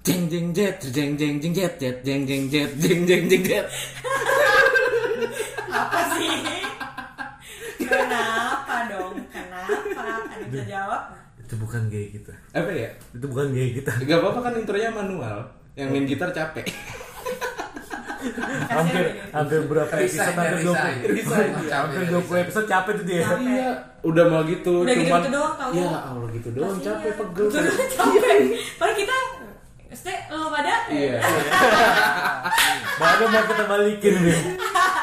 jeng jeng jet jeng jeng jeng jet jet jeng jeng jet jeng jeng jeng jet Apa sih? Kenapa dong? Kenapa? Ada yang bisa jawab? Itu bukan gaya kita. apa ya Itu bukan gaya kita. Gak apa-apa kan intronya manual yang main gitar capek hampir hampir berapa episode hampir. 20 Resign. hampir 20 episode capek tuh dia iya udah mau gitu Udah cuman gitu-gitu doang tau. ya Allah gitu doang capek pegel Capek. Padahal kita Maksudnya lo pada? Iya. Baru mau kita balikin nih.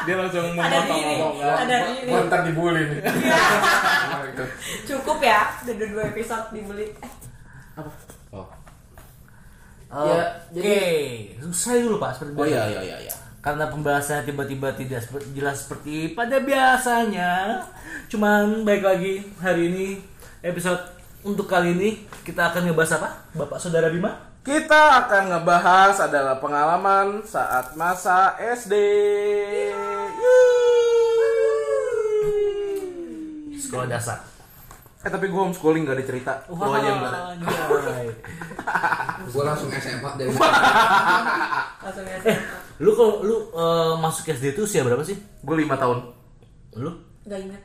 Dia langsung ada memotong diri, omongan ada diri. Gua ntar dibully nih. Cukup ya, udah dua episode dibeli. Eh, oh. Oke. jadi- saya dulu pak seperti oh iya iya iya iya. Karena pembahasannya tiba-tiba tidak jelas seperti pada biasanya. Cuman baik lagi hari ini episode untuk kali ini kita akan ngebahas apa? Bapak saudara Bima kita akan ngebahas adalah pengalaman saat masa SD sekolah dasar. Eh tapi gue homeschooling gak ada cerita. Lu aja yang. Gua langsung SMA dari langsung ya. eh lu kalau lu eh, masuk SD itu usia berapa sih? Gue lima tahun. Lu? Gak inget.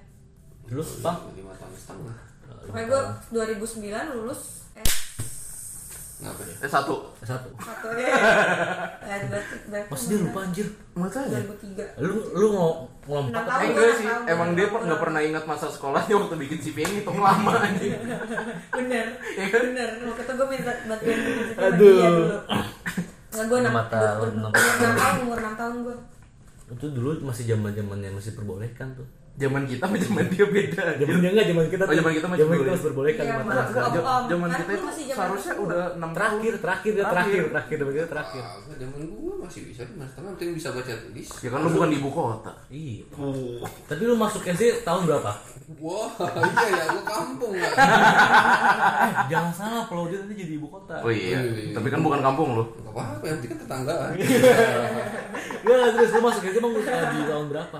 lu bang? Lima tahun setengah. Pokoknya gue 2009 lulus eh Ngapa ya? eh satu satu satu ya. Berarti masih dia lupa anjir makanya 2003. lu lu mau ngelompat Enam Eh tahun. enggak sih, emang dia nggak pernah ingat masa sekolahnya waktu bikin CPN ngitung lama anjing. Bener. Iya kan? Bener. Waktu itu gue minta bantuin bikin sama Aduh. dia dulu. Enggak gue 6 Lima tahun, enam tahun. umur 6 tahun gue. itu dulu masih zaman zamannya masih perbolehkan tuh Zaman kita sama zaman dia beda. zaman dia enggak zaman kita Oh, zaman kita masih zaman kita masih perbolehkan Iya, Mas. zaman Kan kita lu itu seharusnya udah 6 terakhir terakhir terakhir terakhir zaman kita terakhir Kagak, zaman gua masih bisa lima setengah, penting bisa baca tulis. Ya kan lu bukan di ibu kota. iya tapi lu masuk SD tahun berapa Wah, iya ya, gua kampung ya. eh jangan salah kalau dia nanti jadi ibu kota Oh iya, Iya. tapi kan bukan kampung lu. Gak apa-apa, yang penting kan tetanggaan. Enggak, terus lu masuk SD emang eh, di tahun berapa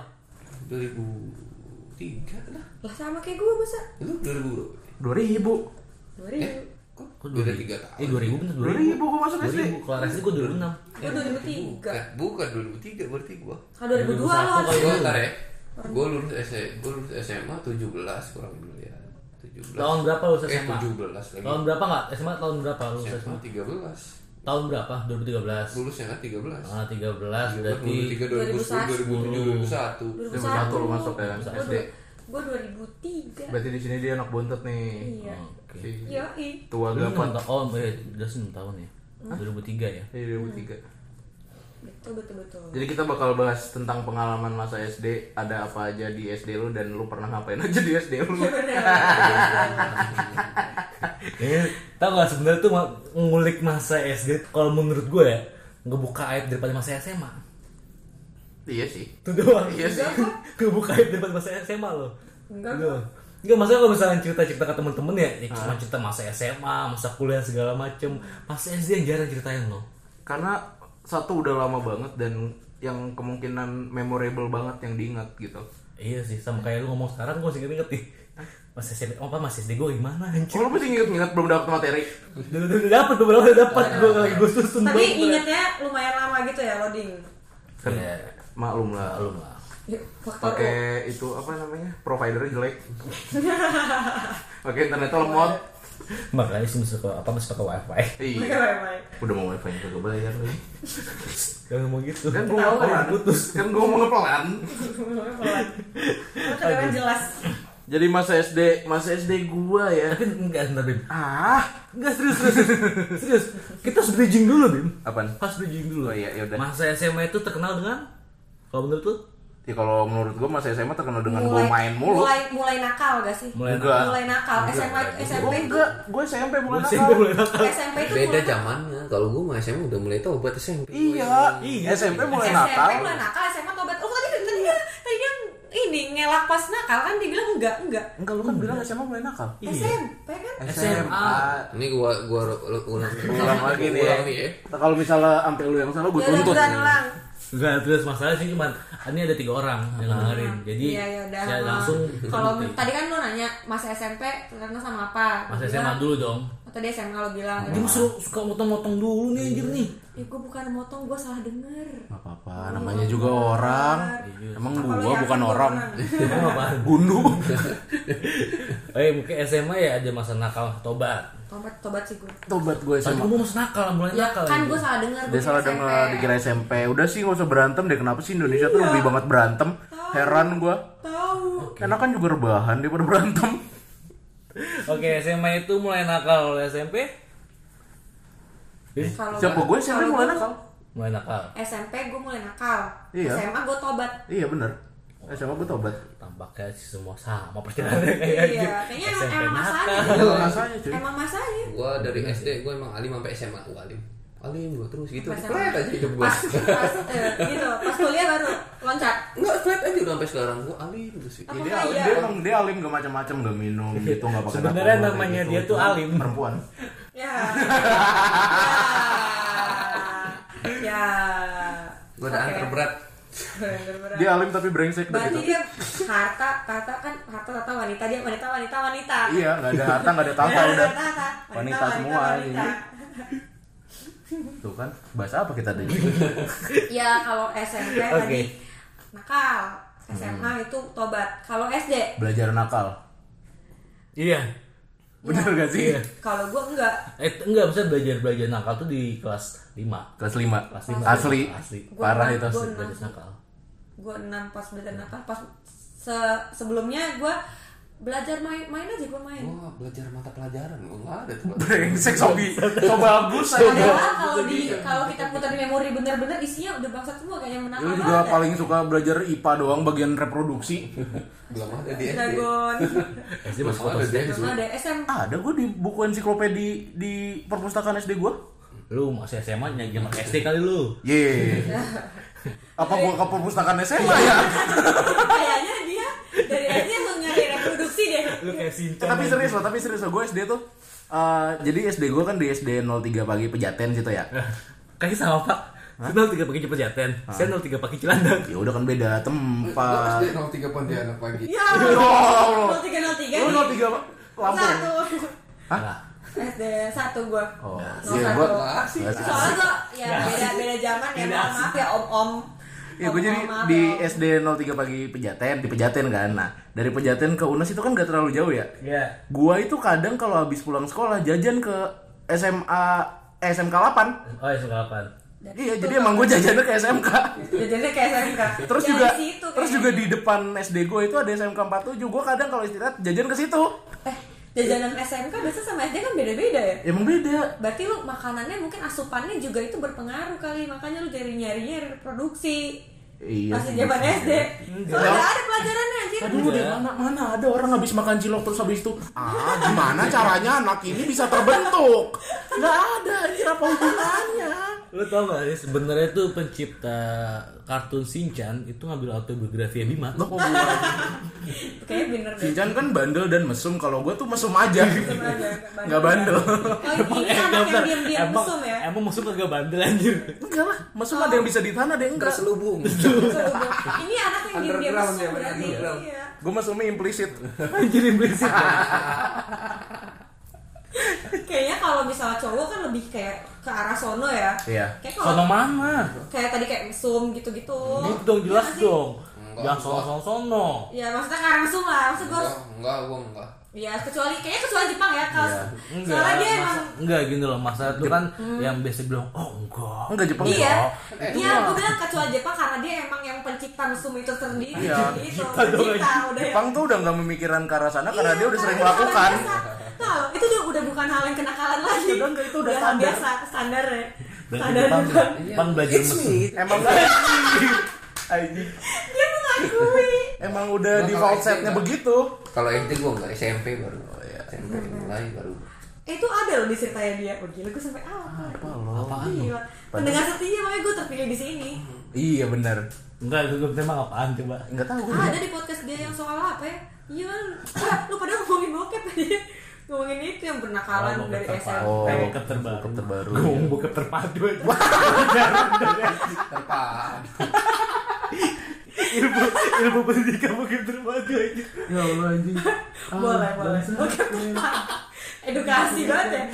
2003 lah. Lah sama kayak gue masa? Lu 2000 2000. 2000. Eh, kok Kok beda 2000? 3 tahun? eh 2000 bener 2000 gua masuk SD. 2000 kalau SD gua 2006 Gue 2003. Bukan, bukan 2003 berarti gua. Ah 2002 lo 2001 harus. kali. Gua ntar ya. Gua lulus SMA, gua lulus SMA 17 kurang dulu ya. 17. tahun berapa lu Eh, SMA 17 lagi. tahun berapa enggak SMA tahun berapa lu SMA SMA 13. Tahun berapa 2013 Lulusnya kan 13. ah 13 berarti 2003, 2010, 2007, 2001. 2001 lu masuk ya SD. Gue 2003. Berarti di sini dia anak bontot nih. Iya. oke Si Iya, tua tahun, oh iya, udah 6 tahun ya 2003 ya Iya 2003. Betul betul betul. Jadi kita bakal bahas tentang pengalaman masa SD, ada apa aja di SD lu dan lu pernah ngapain aja di SD lu. Eh, tau gak sebenarnya tuh ngulik masa SD kalau menurut gue ya ngebuka aib daripada masa SMA iya sih. itu doang Iya sih. ngebuka aib daripada masa SMA loh Enggak. Enggak masalah kalau misalnya cerita-cerita ke temen-temen ya, ya cuma cerita masa SMA, masa kuliah segala macem. Masa SD yang jarang ceritain loh. Karena satu udah lama banget dan yang kemungkinan memorable banget yang diingat gitu. Iya sih, sama kayak lu ngomong sekarang gue masih inget nih. Mas SMP, oh apa mas SD gue gimana anjir? Oh, lu masih inget-inget belum dapat materi? Udah udah udah dapet udah dapet gue lagi gue susun Tapi ingetnya lumayan lama gitu ya loading. Kan Iya, maklum lah. maklum lah. Pakai itu apa namanya? Providernya jelek. Pakai internetnya lemot. Makanya sih masuk ke apa masuk ke wifi. Iya. Udah mau wifi yang kagak bayar lagi. Jangan ngomong gitu. Kan gua mau pelan. putus. Kan gua mau pelan. Lo kedengeran jelas. Jadi masa SD, masa SD gua ya. Tapi enggak sebentar Bim. Ah, Enggak serius serius. serius. Kita harus bridging dulu Bim. apaan? Pas bridging dulu. Oh iya, yaudah. Masa SMA itu terkenal dengan kalau menurut lu? Ya kalau menurut gua masa SMA terkenal dengan gua main mulu. Mulai mulai nakal gak sih? Mulai Enggak. Mulai nakal. SMA SMP enggak, gua SMP mulai SMP nakal. mulai nakal. SMP itu Beda mulai zamannya. Kalau gua mah SMA udah mulai tobat SMP. Iya, Iya. SMP mulai SMP nakal. mulai nakal, SMA tobat. Oh tadi tadi dia tadi dia ini ngelak pas nakal kan dia bilang enggak enggak. Enggak, lu kan bilang SMA mulai nakal. Iya. SMP kan? SMA. Ini gua gua ulang Ulang lagi nih ya. Ulang ya. Nah, Kalau misalnya sampai lu yang salah, gua Ya udah tuntut. buruan ulang. Enggak, terus masalah sih cuman ini ada tiga orang yang dengerin. Jadi Iya ya udah. saya langsung Kalau tadi kan lu nanya masa SMP karena sama apa? Masa SMA dulu dong. Tadi SMA lo bilang Dia suka, suka motong-motong dulu nih anjir nih. eh gue bukan motong gue salah denger Gak apa-apa, namanya juga orang. Emang Apa lo gua yakin bukan orang. Emang? Gundu. Eh mungkin SMA ya ada masa nakal tobat. tobat tobat sih gue Tobat gue Tadi sama. gue masa nakal, mulai ya nakal. kan gue salah denger Dia salah dengar dikira SMP. Udah sih gak usah berantem deh. Kenapa sih Indonesia tuh lebih banget berantem? Heran gua. tahu Enak kan juga rebahan daripada berantem. Oke, SMA itu mulai nakal oleh SMP. Eh, Kalau Siapa gue SMP mulai nakal? mulai nakal. SMP gue mulai nakal Iya. SMA gue tobat Iya bener. SMA gue tobat. Tampaknya sih semua sama perjalanannya kayak iya kayaknya emang, SMP emang masanya. Emang masanya cuy. emang masanya Gua dari SD gua emang alim sampai SMA gua alim. Alim gua terus gitu. Pas Flat aja hidup gua. pas pas eh, gitu pas kuliah baru loncat Enggak flat aja udah sampai sekarang gua alim terus. Apa Dia, iya? dia emang dia alim gak macam-macam gak minum gitu nggak pakai Sebenarnya namanya kayak dia tuh alim. perempuan ya ya ya Gua ada Oke. antar berat. Bener-bener. dia alim tapi brengsek berarti begitu dia harta harta kan harta harta wanita dia wanita wanita wanita iya nggak ada harta nggak ada tahta Nggak ada udah tahta. Wanita semua, wanita. Tuh kan bahasa apa kita tadi ya kalau SMP Oke. tadi nakal SMA Hmm. itu tobat kalau SD belajar nakal Iya. bener gak sih kalau gue enggak Eh enggak bisa belajar belajar nakal tuh di kelas 5. kelas 5 Kelas lima. asli Asli. Gua parah enam, itu gua asli. enam. Belajar nakal. gue enam pas belajar nakal pas se sebelumnya gue belajar main main aja gue main Gua belajar mata pelajaran gua enggak ada tuh. brengsek sobi so bagus Padahal kalau di kalau kita putar di memori bener-bener isinya udah bangsat semua kayak yang menakal lu juga paling suka belajar IPA doang bagian reproduksi Belum ada di SD. Dragon SD masih ada SD. Belum ada SM ada gue di buku ensiklopedi di perpustakaan SD gue Lu masih SMA nyari zaman SD kali lu. Ye. Apa gua ke perpustakaan SMA ya? kayaknya dia dari SD langsung Lu kayak Shinchan. tapi serius loh, tapi serius loh. Gue SD tuh eh, jadi SD gue kan di SD 03 pagi Pejaten situ ya. Kayaknya sama Pak. Saya 03 pakai cepet jaten. Saya 03 pakai cilandak. Ya udah kan beda Gua tempat. SD 03 Pontianak pagi. ya 0303 lu nih 03 Lampung. satu Hah? SD satu gue Oh, iya satu. gua. Soalnya gua ya beda beda zaman ya maaf ya om om Ya gue jadi di SD 03 pagi Pejaten, di Pejaten kan. Nah, dari Pejaten ke UNES itu kan gak terlalu jauh ya. Iya. Gua itu kadang kalau habis pulang sekolah jajan ke SMA eh, SMK 8. Oh, ya suka apaan? Iya, jadi emang gue jajannya ke SMK. jadinya kayak SMK Terus Ya, juga di situ terus juga di depan SD gue itu ada SMK 47. Gue kadang kalau istirahat jajan ke situ. Jajanan SMK biasa sama SD kan beda beda ya Emang beda. berarti lu makanannya mungkin asupannya juga itu berpengaruh kali makanya lu nyari nyari reproduksi Iya. masih sih, zaman. SD soalnya nggak ada pelajarannya anjir Aduh, di mana mana ada orang habis makan cilok terus habis itu ah gimana caranya anak ini bisa terbentuk? Nggak ada anjir apa hubungannya? Lu tau gak sih sebenarnya tuh pencipta kartun Shinchan itu ngambil autobiografi Bima. Loh, kok kayaknya bener Shinchan kan bandel dan mesum kalau gue tuh mesum aja. aja, Nggak bandel. oh ini anak yang diam diam emang, mesum ya Emang musuh kagak bandel anjir. Enggak lah, mesum ada yang bisa ditahan ada yang enggak. Terselubung. ini anak yang diam Underground mesum ya, berarti iya Gue mesumnya implisit. Anjir implisit. kayaknya kalau misalnya cowok kan lebih kayak ke arah sono ya Iya. kayak Sono mana? kayak tadi kayak mesum gitu gitu Gitu dong jelas Iya nggak sih? dong. Jangan sono sono sono. ya maksudnya ke arah mesum lah maksud gue Enggak, enggak, gua enggak. Ya kecuali kayaknya kecuali Jepang ya kalau Iya. Enggak. soalnya dia masa- emang enggak gini loh masa itu kan yang biasa bilang oh enggak. Enggak Jepang Iya, kok. Eh, iya, gue bilang kecuali Jepang karena dia emang yang pencipta mesum itu sendiri. Iya, gitu. kita dong pencipta udah. Jepang tuh udah nggak memikirkan ke arah sana karena Iya, dia udah sering karena melakukan. biasa. Nah, itu udah, udah bukan hal yang kenakalan lagi. Udah enggak, itu udah standar. biasa, standar ya. Standar Jepang, Jepang. Jepang belajar It's mesum. me. Emang Anjing. Dia mengakui. Emang udah SD setnya begitu. Kalau SD gua enggak, SMP baru. SMP mulai baru. Itu ada loh di ceritanya dia. Oh gila, gue sampai apa? Apa lo? Gila. Pendengar setia makanya gue terpilih di sini. Iya benar. Enggak, itu gue emang apaan coba? Enggak tahu gue. Ada di podcast dia yang soal apa ya? Iya, lu pada ngomongin bokep tadi. Ngomongin itu yang bernakalan Oh, dari SMP. terpadu. Oh, bokep terbaru. bokep terbaru. Gue ngomong bokep terpadu aja. Terpaham. ilmu ilmu pendidikan bokep terpadu aja. Ya Allah anjing. boleh boleh terpadu edukasi banget ya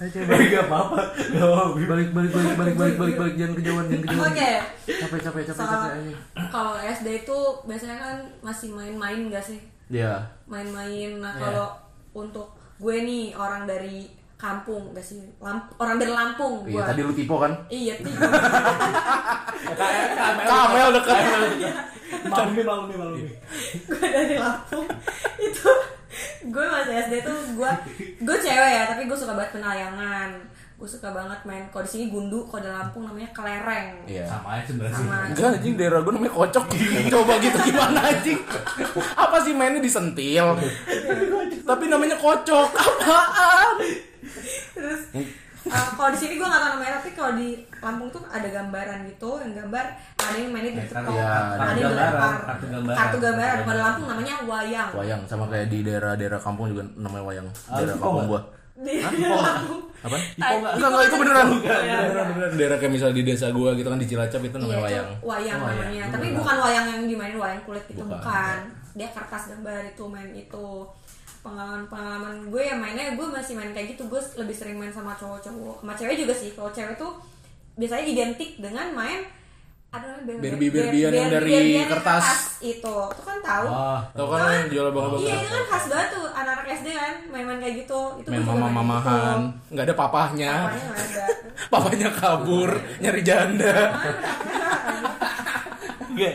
Balik gak apa-apa. Gak apa-apa. Balik balik balik balik balik balik balik jangan kejauhan jangan kejauhan. oke Capek capek capek Soal capek. ayo. kalau SD itu biasanya kan masih main-main gak sih Iya. main-main nah Iya. kalau untuk gue nih orang dari kampung gak sih? Lamp- orang dari Lampung gue Iya tadi lu tipe kan? iya tipe Kamel. Dekat. Malumi, malumi, malumi. gue dari Lampung. Itu gue masih SD tuh gue gue cewek ya tapi gue suka banget penayangan gue suka banget main kalau di sini gundu kalau di Lampung namanya kelereng. Iya. Sama aja sebenarnya sih. sama Enggak anjing daerah gue namanya kocok. Coba gitu gimana anjing? Apa sih mainnya disentil Tapi namanya kocok. Apaan terus uh, kalau di sini gue nggak tahu namanya tapi kalau di Lampung tuh ada gambaran gitu yang gambar ada yang mainnya di Kartu- tepok ya, ada yang gambaran, dilempar kartu gambaran. kartu gambaran kalau di Lampung namanya wayang Wayang sama kayak di daerah-daerah kampung juga namanya wayang Ah, Daerah kampung gua di Lampung Apa? Ipo nggak? Enggak, enggak itu beneran Iya, Beneran, beneran Daerah kayak misalnya di desa gua gitu kan di Cilacap itu Iya, namanya itu wayang wayang Oh, wayang. namanya. Tapi bukan wayang yang dimainin wayang kulit itu Bukan. bukan. Dia kertas gambar itu main itu. Pengalaman-pengalaman gue ya mainnya gue masih main kayak gitu. Gue lebih sering main sama cowok-cowok. Sama cewek juga sih. Kalau cewek tuh biasanya identik dengan main ada namanya ber- Barbie-barbian yang dari Barbie-barbian kertas. itu. Itu kan tahu. Wah, Tau kan yang jual abang-abang Iya kertas? itu kan khas banget tuh anak-anak SD kan main-main kayak gitu. Itu Main kayak mama-mamahan gitu. Nggak ada papahnya ada. Papanya kabur Nyari janda enggak.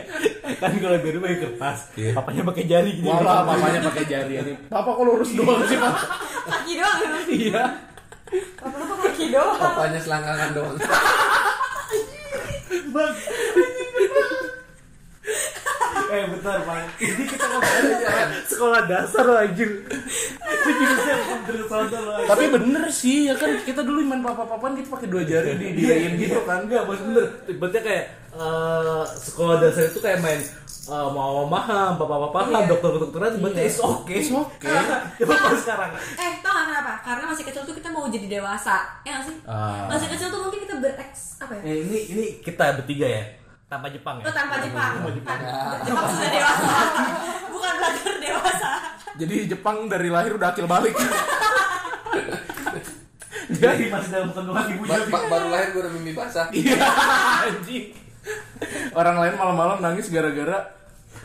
Kan kalau dari pakai kertas, Iya. papanya pakai jari gitu. Walah papanya pakai jari ini Papa kok lurus doang sih Pak Kaki doang. Iya Apa-apa kaki doang. Papanya selangkangan doang. Bang. Eh bentar pak ini kita ngomongin sekolah dasar loh anjir itu jurusnya dari sana loh. Tapi bener sih ya kan kita dulu main papa-papan gitu pakai dua jari di dirain gitu kan. enggak bener tiba-tiba kayak eh, sekolah dasar itu kayak main eh, mau maham papa-papahan Iya. dokter-dokteran berarti Iya. is oke It's okay. coba kalau sekarang Eh, tau gak kenapa? Karena masih kecil tuh kita mau jadi dewasa. Ya gak sih? Ah. Masih kecil tuh mungkin kita bereks apa ya? eh, ini ini kita bertiga ya tanpa Jepang ya Oh, tanpa Jepang. Jepang. Jepang sudah dewasa. Bukan belajar dewasa. Jadi Jepang dari lahir udah akil balik. jadi masih dalam kandungan ibu Ba- ba- baru lahir gue udah mimpi basah. Iya anjing. Orang lain malam-malam nangis gara-gara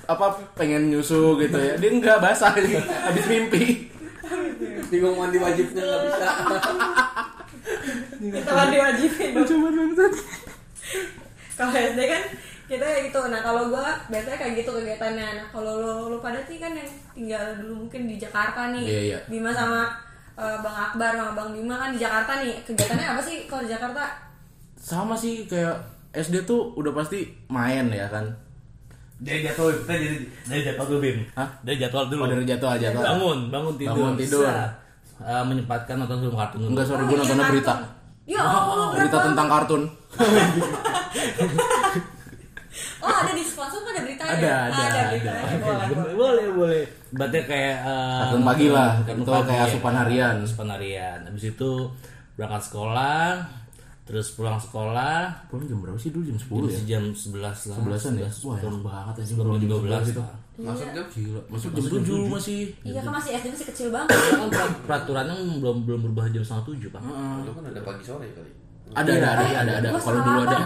apa pengen nyusu gitu ya. Dia enggak basah habis mimpi. Bingung mandi wajibnya nggak bisa. Kita diwajibin. dong. Cuma bangsat. Kalau SD kan kita kayak gitu. Nah, kalau gua biasanya kayak gitu kegiatannya. Nah, kalau lo, lo pada sih kan yang tinggal dulu mungkin di Jakarta nih. Iya, iya. Bima sama eh, Bang Akbar sama Bang Bima kan di Jakarta nih. Kegiatannya apa sih kalau di Jakarta? Sama sih kayak SD tuh udah pasti main ya kan. dari jadwal kita jadi dari jadwal dulu Bim Hah? dari jadwal dulu Oh, dari jadwal jadwal. bangun bangun tidur Bangun tidur. Eh, menyempatkan nonton film kartun Enggak sorry Oh, gue iya, nontonnya kartun. berita. Ya Allah, Berita tentang kartun. Oh, ada di sekolah tuh ada beritanya. Ada, ada, ada beritanya. ada. Boleh, Bener, boleh. boleh boleh berarti kayak eh, Kartun pagi lah. Itu kayak ya. asupan harian. asupan harian habis itu berangkat sekolah terus pulang sekolah Pulang jam berapa sih dulu jam 10 jam ya? jam 11 lah 11-an ya? 11, Wah, jam enak banget aja sebelum jam 12 itu. Masuk jam Gila, masuk jam 7 masih. Iya kan masih SD masih kecil banget. kan per- peraturannya belum belum berubah jam setengah tujuh pak Lu kan ada pagi sore kali. Ada ada ada ada ada. Gua Kalau dulu ada.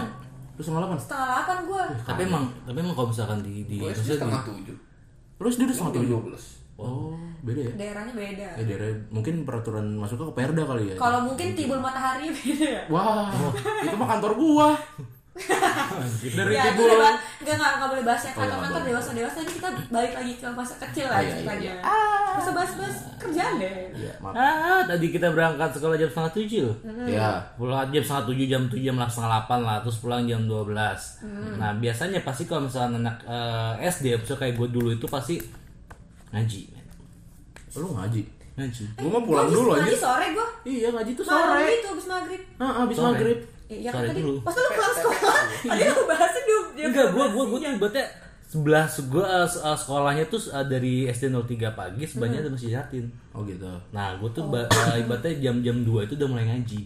Lu setengah delapan. Setengah delapan gue. tapi emang tapi emang kalau misalkan di di Gue maksudnya setengah di- tujuh. Terus dia udah setengah tujuh. Oh, beda ya? Daerahnya beda. Ya daerah mungkin peraturan masuknya ke Perda kali ya. Kalau mungkin timbul matahari beda ya. Wah, itu mah kantor gua. Dari ya, timbul. nggak nggak boleh bahas ya Oh, iya, kantor-kantor nggak boleh. dewasa dewasa ini kita balik lagi ke masa kecil lah Oh, iya, iya, ceritanya. iya. Bisa bahas-bahas kerjaan deh. Iya, maaf. ah tadi kita berangkat sekolah jam setengah tujuh Ya. pulang jam setengah tujuh jam tujuh jam setengah delapan lah terus pulang jam 12 nah biasanya pasti kalau misalnya anak eh, SD misalnya kayak gue dulu itu pasti ngaji men. Lu ngaji. ngaji Gua mah pulang dulu Nanti aja. sore gue. Iya, ngaji tuh sore. itu habis maghrib. Habis Sore. maghrib. Iya kan tadi. dulu. Pas lu pulang sekolah, tadi lu bahasnya dia dia enggak gue bahas gue gue tuh ibaratnya sebelah gue sekolahnya tuh eh, dari SD 03 pagi sebanyak ada masjid Yatin Oh gitu. Nah, gue tuh ba- eh, ibaratnya jam-jam 2 itu udah mulai ngaji.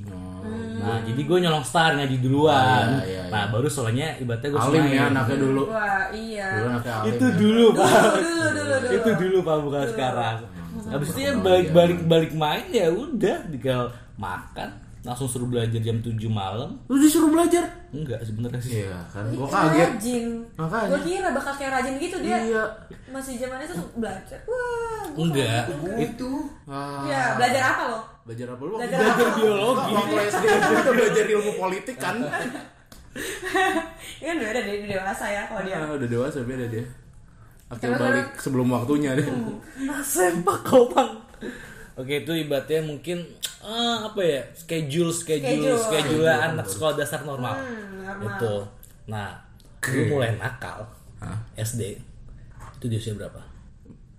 Nah, jadi gue nyolong star ngaji duluan. Oh, iya, iya, iya. Nah, baru soalnya ibaratnya gue Alim ya anaknya dulu. Wah, iya. Dulu anaknya alim. Itu ya. dulu, Pak. Dulu, dulu, dulu, dulu. Itu dulu, Pak, bukan sekarang. Habis itu ya balik-balik balik main ya udah tinggal makan langsung suruh belajar jam 7 malam. Lu disuruh belajar? Enggak sebenarnya sih. Iya kan, gua kaget. Rajin. Makanya. Gue kira bakal kayak rajin gitu dia. Iya. Masih zamannya tuh belajar. Wah. gua Enggak. Itu. Ah, Ya, belajar apa lo? belajar apa lu? Belajar Belajar apa? biologi. Waktu SD gua udah belajar ilmu politik kan. Ini kan udah ada di dewasa ya kalau dia. Ah, udah dewasa beda dia. Akhir balik sebelum waktunya deh. Sempak kau bang. Oke itu ibaratnya mungkin ah, apa ya schedule schedule Schedule. schedule anak sekolah dasar normal. Hmm, normal. Itu. Nah, lu mulai nakal Hah? SD itu di usia berapa?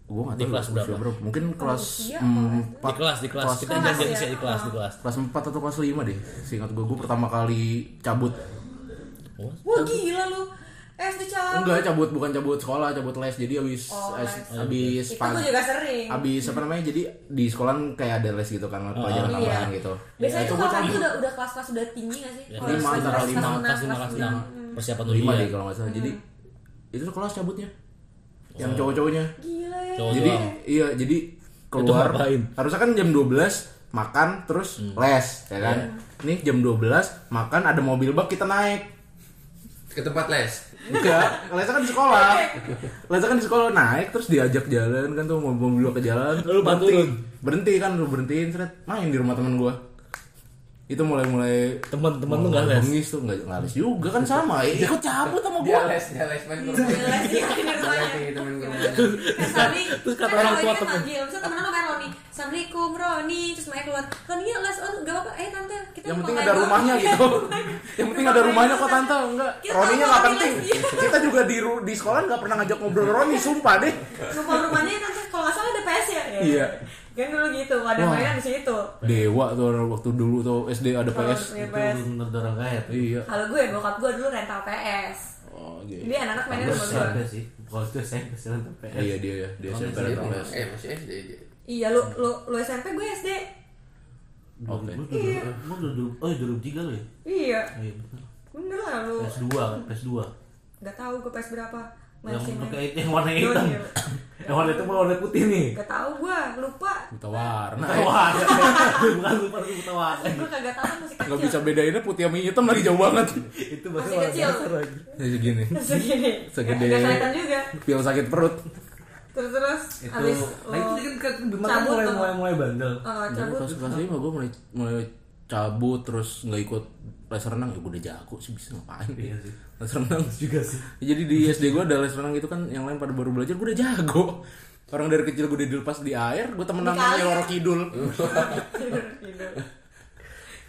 Gua nggak Di tahu kelas usia berapa? Mungkin kelas Usia apa empat Di kelas di kelas kita kelas jangan ya? usia di kelas di kelas. kelas 4 atau kelas 5 deh. Seingat gua gua pertama kali cabut. Oh, Wah gila lu. SD cabut. Enggak, cabut bukan cabut sekolah, cabut les. Jadi habis Oh, es- les. habis Itu gue juga sering. Habis apa namanya? Jadi di sekolah kayak ada les gitu kan, pelajaran Iya. tambahan gitu. Biasanya Ya, tuh gua kalau itu udah udah kelas-kelas udah tinggi gak sih? Ya, lima, kelas antara kelas lima, kelas lima kelas enam persiapan lima ujian. deh kalau nggak salah. Jadi itu kelas cabutnya. Yang cowok-cowoknya. Gila ya. Cowok Jadi iya, jadi keluar harusnya kan jam 12 makan terus les ya kan. Nih jam 12 makan ada mobil bak kita naik. Ke tempat les. Enggak, lesnya kan di sekolah. Lesnya kan di sekolah naik terus diajak jalan kan tuh mobil mobil ke jalan. Lu berhenti. Berhenti kan lu berhentiin seret main di rumah teman gua. Itu mulai-mulai Teman-teman lu nggak les? Bengis tuh enggak enggak les juga kan sama. Ikut cabut sama Dia gua. les, dia les main ke rumah. Dia rumahnya. les temen ke rumah. Kan Sabri, Terus kata orang tua kan temen. main Roni Assalamualaikum Roni, terus main keluar Roni ya les, oh gak apa-apa, eh tante kita Yang penting ada dong." rumahnya Iya. gitu. Yang penting ada rumahnya kok tante enggak. Roni penting. les, iya. Kita juga di ru- di sekolah enggak pernah ngajak ngobrol Roni, sumpah deh. Rumah rumahnya tante, kalau gak salah ada PS ya? Iya. Kan dulu gitu, ada mainan di situ Dewa tuh waktu dulu tuh SD ada PS. Itu bener dorong kaya tuh. Iya. Kalau gue, bokap gue dulu rental PS Oh, gitu. Jadi anak-anak mainnya sama gue sih. Kalau itu SMP nonton PS. Iya dia ya, dia SMP Dia PS. Eh masih SD dia. Iya, lu, lu, lu SMP, gue SD Oke. Gue udah gue udah dulu- oh 2003 lo ya? Iya, Iya bener. bener lah lu PS2 kan, PS2. Gak tahu gue PS berapa Yang Masih main pakai yang warna hitam. Iya. Yang warna hitam warna putih nih. Gak tahu gue, lupa Buta warna. Wah, bukan lupa lupa warna. Gue kagak tahu masih kecil Gak bisa bedainnya putih sama hitam lagi jauh banget. Itu Masih kecil. lagi. Segini. Segini Segede. Gak kelihatan juga Pil sakit perut. Terus-terus Itu, Abis nah itu lo kan gimana cabut mulai tuh. mulai mulai bandel. Oh, Jadi cabut kelas kelas lima gue mulai mulai cabut terus nggak ikut les renang ya gue udah jago sih bisa ngapain Iya sih. les renang Juga sih. jadi di SD gue ada les renang gitu kan yang lain pada baru belajar gue udah jago orang dari kecil gue udah dilepas di air gue temenan Di sama. Loro Kidul.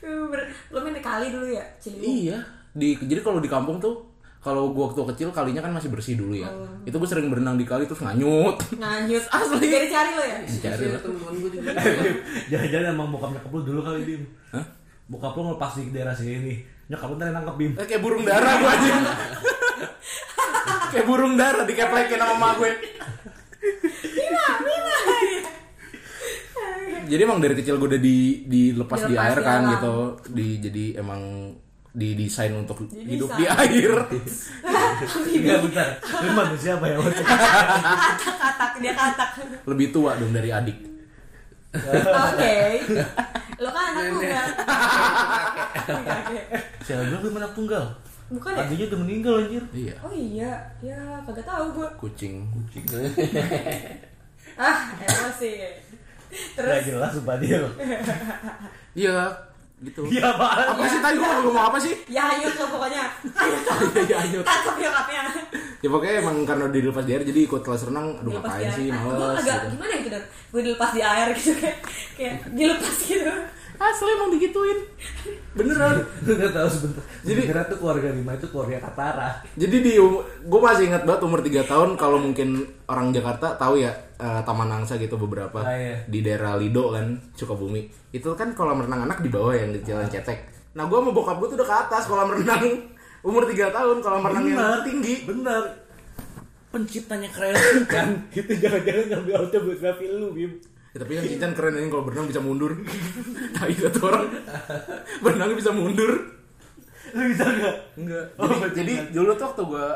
Uh, Lo main di kali dulu ya? Ciliwung? iya di jadi kalau di kampung tuh kalau gue waktu kecil kalinya kan masih bersih dulu ya itu gue sering berenang di kali terus nganyut Nganyut Asli. Gak dicari lo ya? Cari juga. Jangan-jangan emang bokap nyokap lu dulu kali Bim. Hah? Bokap lu ngelepas di daerah sini. Nyokap lu ntar nangkep Bim. Eh, kayak burung dara gue aja kayak burung dara dikeplekin sama emak gue jadi emang dari kecil gue udah di dilepas di Dilepas air di kan alam. gitu di jadi emang didesain untuk Didesain. hidup di air Enggak bentar. Lu manusia apa ya? Katak, dia katak lebih tua dong dari adik Oke Lo kan anak tunggal. Siapa bilang lu anak tunggal? Bukan ya? Adiknya udah meninggal anjir. iya Oh iya, ya kagak tahu gue. kucing kucing Ah, emosi. Gak Terus jelas sumpah dia iya gitu Iya apaan? apa sih tadi gue ngomong apa sih ya hanyut lo pokoknya. Ayo ya hanyut tangkap nyokapnya. ya pokoknya emang karena dilepas di air jadi ikut kelas renang aduh Dilepas ngapain di sih. Gue males agak gitu. gimana gitu dan gue dilepas di air gitu kayak kayak dilepas gitu. Asli emang digituin beneran Lu gak tahu sebentar. Jadi- kira tuh keluarga Rima itu keluarga Katara. Jadi di gue masih ingat banget umur 3 tahun kalau mungkin orang Jakarta tahu ya eh, Taman Angsa gitu beberapa Ah, iya. di daerah Lido kan Sukabumi. Itu kan kolam renang anak di bawah yang kecil yang cetek. Nah gue sama bokap gue tuh udah ke atas kolam renang umur 3 tahun kolam renang yang tinggi. Bener. Penciptanya keren kan. Itu jangan-jangan ngambil autobiografi lu Bim. Ya, tapi kan Cincin keren ini kalau berenang bisa mundur. itu satu orang berenang bisa mundur. Lu bisa gak? Enggak. Oh, Jadi, jadi dulu tuh waktu gue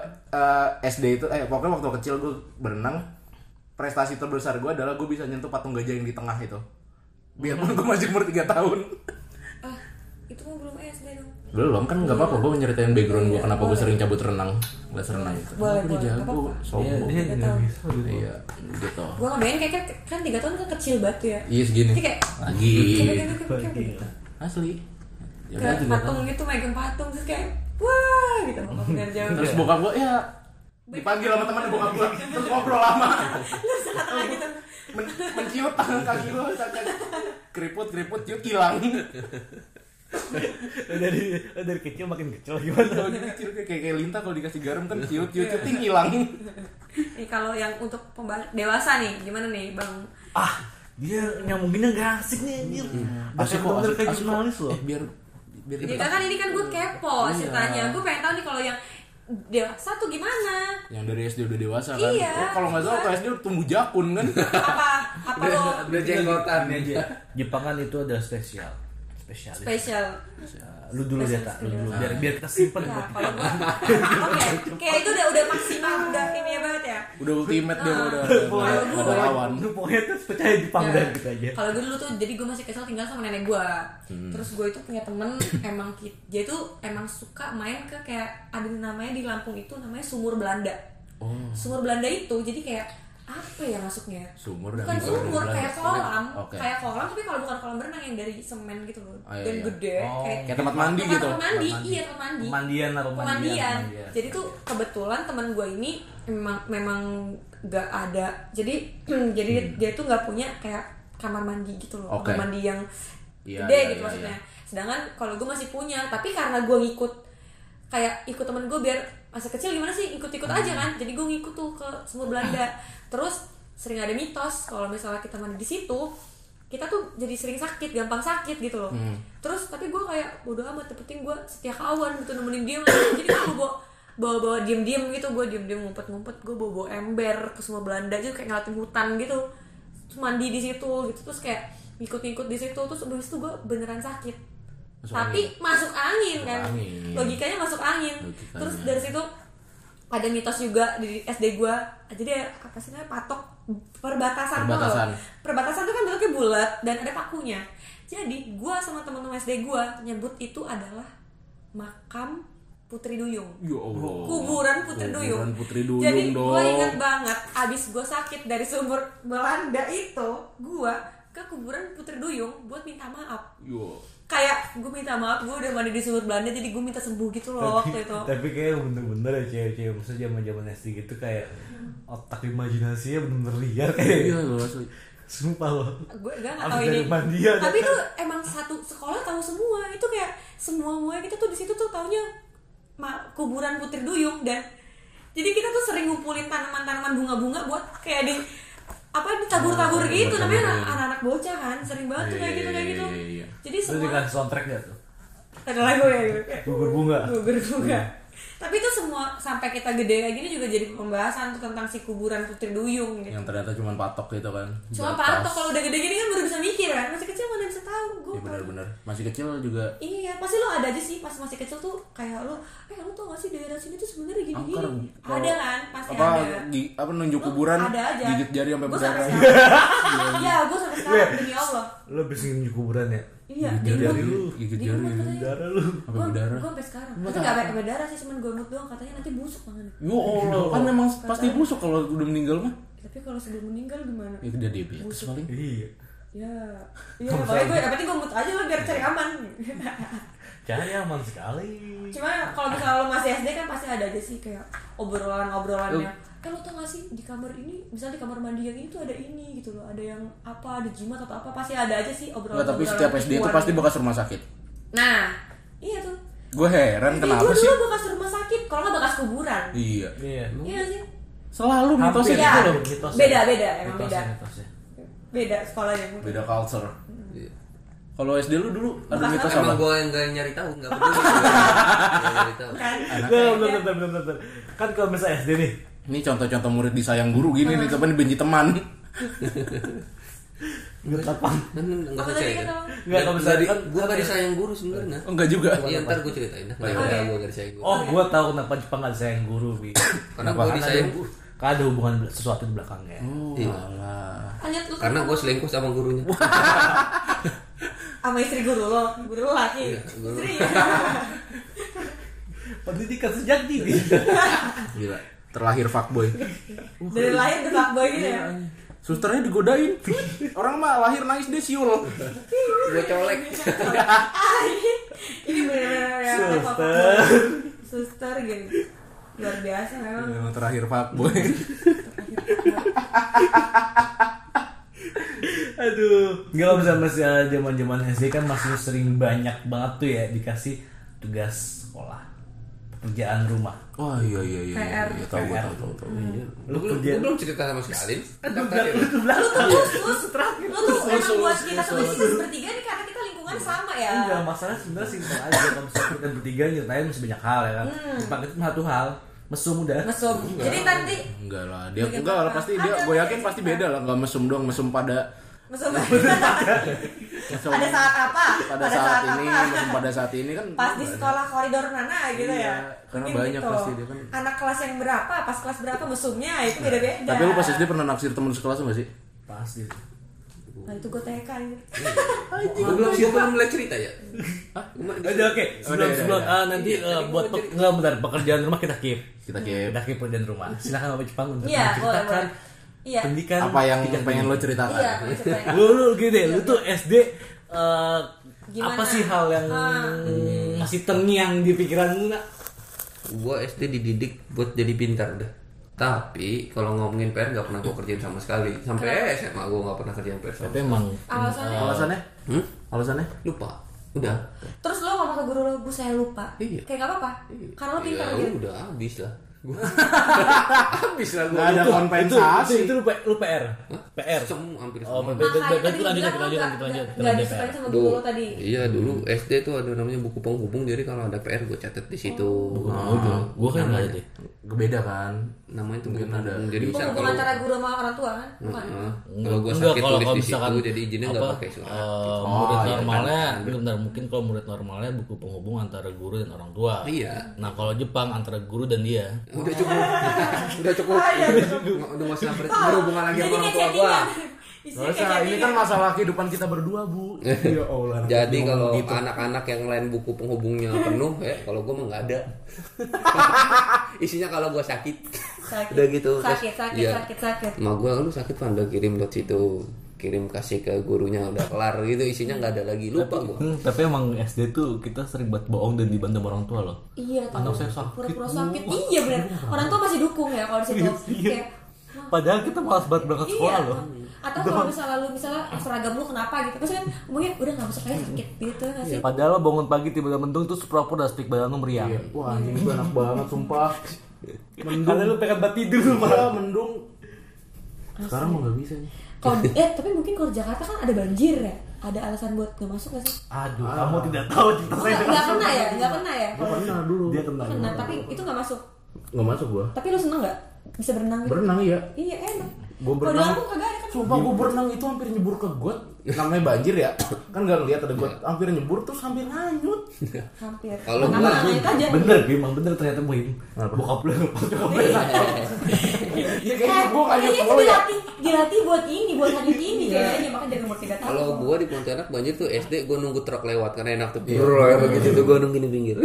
SD itu, eh pokoknya waktu kecil gue berenang, prestasi terbesar gue adalah gue bisa nyentuh patung gajah yang di tengah itu biarpun gue masih umur 3 tahun ah itu mah belum SD dong belum kan nggak apa-apa. Gue menceritain background gue kenapa gue sering cabut renang. Les renang itu. Boleh, gue boleh. jago? Nggak sombong. Nggak nggak bisa gitu. iya gitu. Gue ngebayangin kayak kayak- kan tiga tahun kan kecil banget tuh ya. Iya segini. Jadi kayak lagi. Gitu asli. Ya kayak patung gitu megang patung terus kayak wah gitu. Ngomong dari jauh. Terus bokap gue ya. Dipanggil sama teman bokap gue terus ngobrol lama. Salah gitu. Men- menciut tangan kaki gue keriput keriput ciut hilang dari dari kecil makin kecil gimana kalau kecil kayak kayak lintah kalau dikasih garam kan ciut ciut ciut hilang nih kalau yang untuk dewasa nih gimana nih bang? Ah dia nyambunginnya gak asik nih anjir. Asik kok asik kayak jurnalis loh. Eh biar biar Ya kita kan ini kan gue kepo Iya. ceritanya Gue pengen tahu nih kalau yang dewasa tuh gimana? Yang dari SD udah dewasa kan? Iya. oh, kalau nggak salah ke SD udah tumbuh jakun kan? Apa? Apa lo? Udah jenggotan aja Jepang kan itu ada spesial spesialis spesial. Lu dulu ya tak lu dulu. Biar biar kita simpen buat kalau gue Oke Kayak itu udah udah maksimal Udah ini ya banget ya. Udah ultimate dia udah udah lawan. Lu pokoknya tuh percaya Jepang Ya. dan gitu aja. Kalau gue dulu tuh jadi gue masih kecil tinggal sama nenek gue. Terus gue itu punya temen emang dia tuh emang suka main ke kayak ada namanya di Lampung itu namanya sumur Belanda. oh. Sumur Belanda itu jadi kayak apa ya masuknya? sumur dan Bukan sumur kayak kolam, oke kayak kolam tapi kalau bukan kolam berenang yang dari semen gitu loh. Oh, iya, Dan iya. gede Oh. kayak kayak tempat mandi tempat gitu tempat mandi, iya tempat mandi. pemandian lah pemandian, pemandian. pemandian. Jadi tuh kebetulan teman gue ini memang memang gak ada. Jadi jadi dia tuh nggak punya kayak kamar mandi gitu loh. Hmm. Oke. Kamar mandi yang Iya, gede iya, gitu iya, maksudnya. Sedangkan kalau gue masih punya, tapi karena gue ngikut kayak ikut temen gue biar masa kecil gimana sih ikut-ikut aja Hmm. kan. Jadi gue ngikut tuh ke sumur Belanda. Terus sering ada mitos kalau misalnya kita mandi di situ kita tuh jadi sering sakit, gampang sakit gitu loh. Hmm. Terus tapi gue kayak bodo amat, yang penting gue setia kawan gitu nemenin dia. Jadi gue bawa bawa bawa diem diem gitu, gue diem diem ngumpet ngumpet, gue bawa bawa ember ke semua Belanda aja kayak ngeliatin hutan gitu. Terus mandi di situ gitu, terus kayak ngikut-ngikut di situ, terus abis itu gue beneran sakit. Masuk tapi masuk angin kan, angin. logikanya masuk angin. Logikanya. Terus dari situ ada mitos juga di SD gue jadi apa sih namanya patok perbatasan tuh Perbatasan. loh. perbatasan. Tuh kan bentuknya bulat dan ada pakunya. Jadi gue sama teman-teman SD gue nyebut itu adalah makam Putri Duyung. Ya Allah. Kuburan Putri Duyung. Kuburan Putri Duyung jadi dong. gue inget banget abis gue sakit dari sumber Belanda itu gue ke kuburan Putri Duyung buat minta maaf. Yo. Kayak gue minta maaf gue udah mandi di sumur Belanda jadi gue minta sembuh gitu loh waktu itu. tapi kayak bener-bener ya cewek-cewek maksudnya zaman zaman SD gitu kayak otak imajinasinya bener-bener liar kayak. Iya loh asli. Sumpah loh. Gue gak tahu dari ini tapi ya tuh emang satu sekolah tahu semua. Itu kayak semua semua kita tuh di situ tuh taunya kuburan putri duyung dan jadi kita tuh sering ngumpulin tanaman-tanaman bunga-bunga buat kayak di apa ditabur-tabur Oh, gitu namanya iya. anak-anak bocah kan sering banget tuh kayak gitu kayak gitu. Iya, iya, iya. jadi semua dikasih soundtrack gak tuh? Ada lagu ya gitu. Kayak gugur bunga. Gugur bunga tapi itu semua sampai kita gede kayak gini juga jadi pembahasan tuh tentang si kuburan putri duyung gitu yang ternyata cuma patok gitu kan cuma Batas. patok kalau udah gede gini kan baru bisa mikir kan masih kecil mana bisa tahu gue Iya benar-benar masih kecil juga Iya, pasti lo ada aja sih pas masih kecil tuh kayak lo, eh lo tau gak sih daerah sini tuh sebenarnya gini angker gini. Kalau- Ada kan, pasti apa ada. gi- apa nunjuk Lo kuburan ada aja. gigit jari sampai berdarah. Iya, gue sampai sekarang demi Allah. lo bisa nginjek kuburan ya Iya, gigit jari lu gigit jari katanya. darah lu sampai Gua, berdarah gua sampai sekarang. Tapi gak apa? sampai berdarah sih, cuman gomot doang. Katanya nanti busuk tangannya. Yo Allah kan emang pasti busuk kalau udah meninggal mah Tapi kalau sebelum meninggal gimana? ya udah diabetes Busuk. paling iya Ya, iya. Pokoknya gue, yang penting gomot aja lah biar cari aman. cari aman sekali Cuma kalau misalnya lo masih SD kan pasti ada aja sih kayak obrolan-obrolannya. Eh lo tau gak sih di kamar ini, misalnya di kamar mandi yang ini tuh ada ini gitu loh, ada yang apa, ada jimat atau apa, pasti ada aja sih obrolan. Enggak, tapi setiap SD itu pasti bekas rumah sakit Nah, iya tuh. gue heran SD kenapa gue sih dulu bekas rumah sakit, kalau nggak bekas kuburan. iya iya Iya nggak sih. selalu mitosnya Iya. gitu loh Mitosnya. Beda, beda, emang Mitosnya, beda. mitosnya. Beda sekolahnya. beda culture Iya. kalau SD lu dulu ada mitos apa? Emang gue yang gak nyari tahu, gak peduli. Gak nyari tahu. Kan? Bentar, bentar, bentar, bentar, bentar. Kan kalau misalnya SD nih, ini contoh-contoh murid disayang guru gini nih tapi dibenci teman nggak apa Kan nggak Apa usah tadi cerita. kata lo? Nggak, kalau misalnya kan gue gak disayang guru sebenarnya. oh, enggak juga Iya ntar gue ceritain. Kenapa Oke. gue gak disayang guru? Oh, gua tahu kenapa Jepang nggak disayang guru, Bi. Karena Kenapa? gue disayang guru. Kan ada hubungan sesuatu di belakangnya. Iya. Lanjut lu Karena gue selingkuh sama gurunya. sama istri guru lo, guru lo laki. Iya, guru. Istri. Pendidikan sejak dini. Gila. Terlahir fuckboy. Dari lahir udah fuckboy gitu ya. Susternya digodain. Orang mah lahir nangis dia siul. Gue colek. Ini- benar-benar ya. Suster. Suster gitu. Luar biasa memang. Memang terakhir fuckboy. Aduh, nggak misalnya masih zaman zaman SD kan masih sering banyak banget tuh ya dikasih tugas sekolah, pekerjaan rumah. Oh iya iya iya. PR. iya, Tahu gua tahu tahu tahu. Lu Gue kerja, belum cerita sama sekali. Kan lu daftar ya. lu tuh bilang Lu tuh lu tuh emang buat kita tuh kita bertiga nih karena kita lingkungan sama ya. Enggak, masalah sebenarnya simpel aja kalau misalnya kita bertiga nyeritain masih banyak hal ya kan. Jepang itu satu hal, mesum udah. Mesum. Jadi nanti Enggak lah, dia enggak lah pasti dia gue yakin pasti beda lah, enggak mesum doang, mesum pada mesum. mesum Pada saat apa? pada saat ini, apa? mesum pada saat ini kan Pas di sekolah koridor mana gitu Iya, ya. karena Mungkin banyak gitu. pasti dia kan. Anak kelas yang berapa, pas kelas berapa mesumnya itu beda-beda. Tapi lu pas SD pernah naksir temen sekelas enggak sih? Pasti. Nah itu gue TK gitu. Gue belum gue belum mulai cerita ya. Gua Oke oke, sebelum Udah, udah, sebelum udah. ah, nanti eh, buat pe- nggak bentar pekerjaan rumah kita keep. Kita keep. Kita keep pekerjaan rumah. Silakan Bapak Jepang untuk Iya, menceritakan boleh. Iya. pendidikan Apa yang pengen lo ceritakan? Iya, lu lu gitu deh, lu tuh SD eh, Gimana? apa sih hal yang Ah. masih terngiang di pikiran lu nak? Gue SD dididik buat jadi pintar udah. Tapi kalau ngomongin PR gak pernah gue kerjain sama sekali. Sampai SMA gue gak pernah kerjain PR sama Tapi emang Alasannya? Alasannya? Hmm? Alasannya? Lupa. Udah. Terus lo ngomong ke guru lo, bu saya lupa. Iya. Kayak gak apa-apa. Karena lo pintar ya, gitu. udah habis lah. Gua Habis lah gue. ada itu, kompensasi. itu, itu lu, P- lu PR. PR. semua hampir Oh, semua. ber- ber- ber- berarti tadi lanjut lanjut lanjut lanjut lanjut. nggak lanjut disukain PR. sama guru lo tadi. Iya dulu SD tuh ada namanya buku penghubung jadi kalau ada PR gue catat di situ. Oh, gua kan enggak ada deh. Beda kan? Namanya tuh buku Mungkin ada. Jadi bisa Penghubung kalau antara guru sama orang tua kan? Bukan. Heeh. kalau gue Enggak, sakit kalau- tulis kalau di situ jadi izinnya nggak apa, pakai surat. eh, Oh, murid iya, normalnya bentar, mungkin kalau murid normalnya buku penghubung antara guru dan orang tua. Iya. Nah kalau Jepang antara guru dan dia. Udah cukup. udah cukup. Udah nggak usah ber- berhubungan lagi sama orang tua gua. Gak usah, ini kan masalah kehidupan kita berdua bu Ya Allah Jadi kalau gitu. anak-anak yang lain buku penghubungnya penuh ya, kalau gue mah nggak ada. Isinya kalau gue sakit. Sakit. Udah gitu. Sakit, Terus, sakit, iya. sakit, sakit. Ma gue lu sakit pan udah kirim dot situ kirim kasih ke gurunya udah kelar gitu isinya nggak ada lagi lupa gue Hmm, tapi emang SD tuh kita sering buat bohong dan dibantu orang tua loh. Iya tuh. Anak saya sakit, Pura-pura sakit. Iya benar. Orang tua masih dukung ya kalau di situ. Kayak Padahal kita malas banget berangkat sekolah iya. loh. Atau kalau misalnya lu misalnya seragam lu kenapa gitu. Terus kan mungkin udah nggak masuk kayak sakit gitu nggak sih? Padahal lo bangun pagi tiba-tiba mendung terus pura-pura speak badan lu meriang. Wah anjing itu enak banget sumpah Karena lu pengen banget tidur lu Iya mendung Sekarang mau gak bisa nih Kalau eh tapi mungkin kalau Jakarta kan ada banjir ya. Ada alasan buat nggak masuk gak sih? Aduh, kamu tidak tahu cerita Oh, saya nggak nggak kena ya, nggak kena ya. Gue pernah dulu Dia kena. Kena, tapi itu nggak masuk. Gak masuk gue Tapi lu seneng nggak bisa berenang gitu? Berenang iya Iya enak. Di berenang. Kagak ada kan? Sumpah gue berenang itu hampir nyebur ke got Namanya banjir ya Kan gak ngeliat ada got Hampir nyebur terus hampir hanyut Hampir. Kalau itu aja? Bener, emang bener ternyata. Kenapa? Bokap lu bokap lu. Iya Eh, kayaknya gue hanyut kayaknya itu mulu ya dilatih, dilatih buat ini, buat hanyut ini kayaknya makanya jaga umur 3 tahun. kalau gue di Pontianak banjir tuh SD gue nunggu truk lewat karena enak tuh Brrrr, gitu tuh gue nungguin di pinggir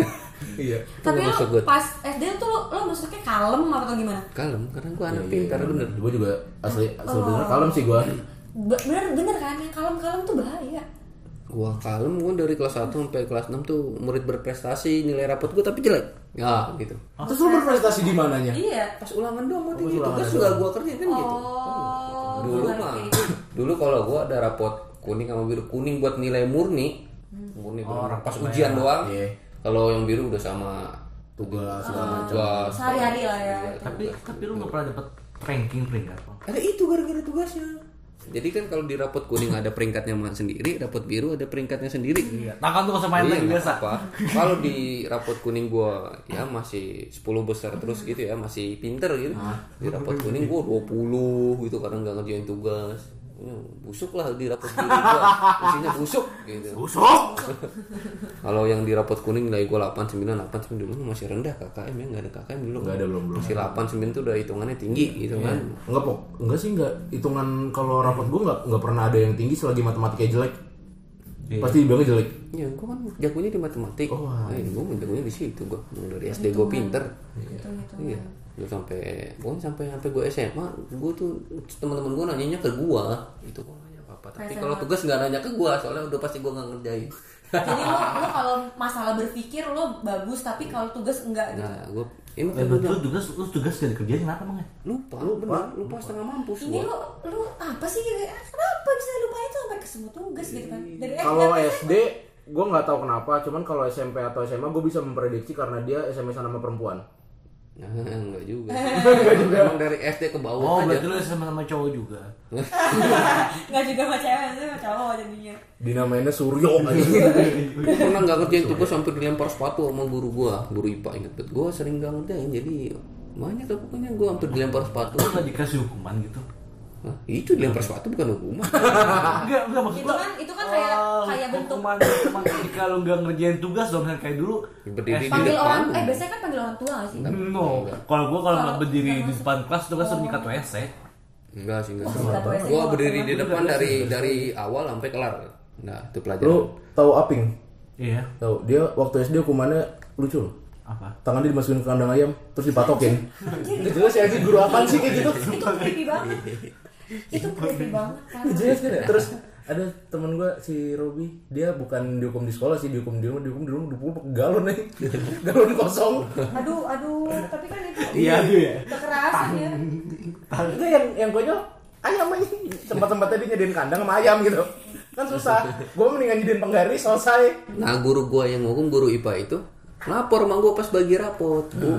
Iya Tapi lo pas SD tuh lo, lo masuknya kalem apa atau gimana? kalem karena gue anak pintar bener Gue juga asli asli bener kalem sih gue Be- Bener bener kan yang kalem-kalem tuh bahaya. Gua kalem, gua dari kelas 1 sampai kelas 6 tuh murid berprestasi, nilai rapot gua tapi jelek. Ya, gitu. Terus lu berprestasi di mananya? Iya. Pas ulangan doang mau Oh, gitu. ulangan Tugas juga gua kerjain kan gitu. Oh, Dulu ngerti. mah. Dulu kalau gua ada rapot kuning sama biru, kuning buat nilai murni. Murni Oh, pas rapot ujian merah. doang. Iya. Kalau yang biru udah sama Tugas segala macam tugas. Sehari-hari lah ya. Tapi tapi lu gak pernah dapet ranking peringkat. Ada itu gara-gara tugasnya. Jadi kan kalau di rapot kuning ada peringkatnya sendiri, rapot biru ada peringkatnya sendiri. Iya. Tangan tuh lagi nggak biasa. apa. Kalau di rapot kuning gua ya masih 10 besar terus gitu ya, masih pinter gitu. Di rapot kuning gua 20 gitu karena nggak ngerjain tugas. Ya, busuk lah di rapot kiri gua isinya busuk gitu Busuk. kalau yang di rapot kuning nilai gua 8 9 8 9 dulu masih rendah KKM ya nggak ada KKM dulu Nggak ada, belum, belum. masih 8 9 tuh udah hitungannya tinggi gitu kan Enggak pok, enggak sih enggak. Hitungan kalau rapot gue enggak enggak pernah ada yang tinggi selagi matematika jelek. Pasti dibilangnya jelek. ya gua kan jagonya di matematik Oh, nah, gua mah jagonya di situ gua dari SD gua pinter hitung. Iya, gue sampai, gue sampai sampai gue SMA, gue tuh teman-teman gue nanyanya ke gue, itu gue nanya apa apa. Tapi kalau tugas nggak nanya ke gue, soalnya udah pasti gue nggak ngerjain. Jadi lo, lo kalau masalah berpikir lo bagus tapi kalau tugas enggak gitu. Nah, gue ini Eh, betul tugas lu tugas gak dikerjain kenapa emang ya? lupa, lupa, lupa setengah mampus Ini lo lo apa sih kenapa bisa lupa itu sampai ke semua tugas gitu kan? Dari Kalau SD gue nggak tahu kenapa, cuman kalau SMP atau SMA gue bisa memprediksi karena dia SMS sama perempuan. Nah, enggak juga. enggak juga. Emang dari SD ke Oh, bawah aja. berarti lu sama-sama cowok juga. Nggak juga sama cewek, itu sama cowok jadinya. Dinamainnya Suryo aja. Gue pernah nggak ngerjain tugas sampai dilempar sepatu sama guru gue, guru IPA inget banget. Gue sering nggak ngerjain, jadi banyak lah pokoknya gue hampir dilempar sepatu. Lu gak dikasih hukuman gitu? Nah, itu dilempar sepatu bukan hukuman. Enggak, enggak maksud Itu gua, kan itu kan kayak oh, kayak bentuk hukuman, hukuman ketika lu gak ngerjain tugas dong misalnya kayak dulu Berdiri di panggil depan. orang eh biasanya kan panggil orang tua nggak sih? No, kalau gua kalau nggak berdiri di depan kelas itu kan suruh nyikat WC. Enggak sih, enggak. Sikat WC. Gua berdiri di depan dari dari awal sampai kelar. Nah, itu pelajaran. Lu tahu Aping? Iya. Tahu dia waktu SD hukumannya lucu loh. Apa? Tangannya dimasukin ke kandang ayam terus dipatokin. Itu jelas ya guru apaan sih kayak gitu? Itu creepy banget. Itu creepy banget kan. Jelas kan ya? Terus ada temen gue si Robi dia bukan dihukum di sekolah sih dihukum di rumah dihukum di rumah dipukul pakai galon nih galon kosong Aduh, aduh, tapi kan itu Iya, aduh ya. kekerasan ya. itu yang yang konyol ayam aja tempat-tempatnya dia nyediain kandang sama ayam gitu kan susah gue mendingan nyediain penggaris selesai Nah, guru gua yang ngomong guru IPA itu lapor sama gua pas bagi rapot. Bu.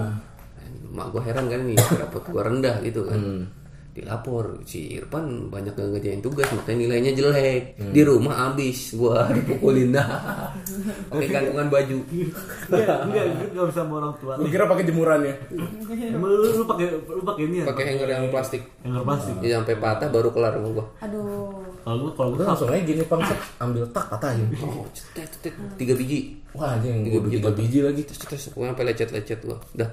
Mak gua heran kan nih, rapot gua rendah gitu kan. Dilapor si Irfan banyak gak ngerjain tugas makanya nilainya jelek. Di rumah habis gua dipukulin dah. Pakai gantungan baju. Enggak, enggak, enggak bisa sama orang tua. gue kira pakai jemurannya Emang Lu, lu pakai lu pakai ini ya? Pakai hanger yang plastik. hanger plastik. Ya sampai patah baru kelar sama gua. Aduh. Kalau gua kalau gua langsung aja gini pang set, ambil tak patahin Oh, cetet, cetet, tiga biji. wah anjing Tiga biji tiga biji lagi Terus terus pokoknya sampai lecet-lecet gua. Dah.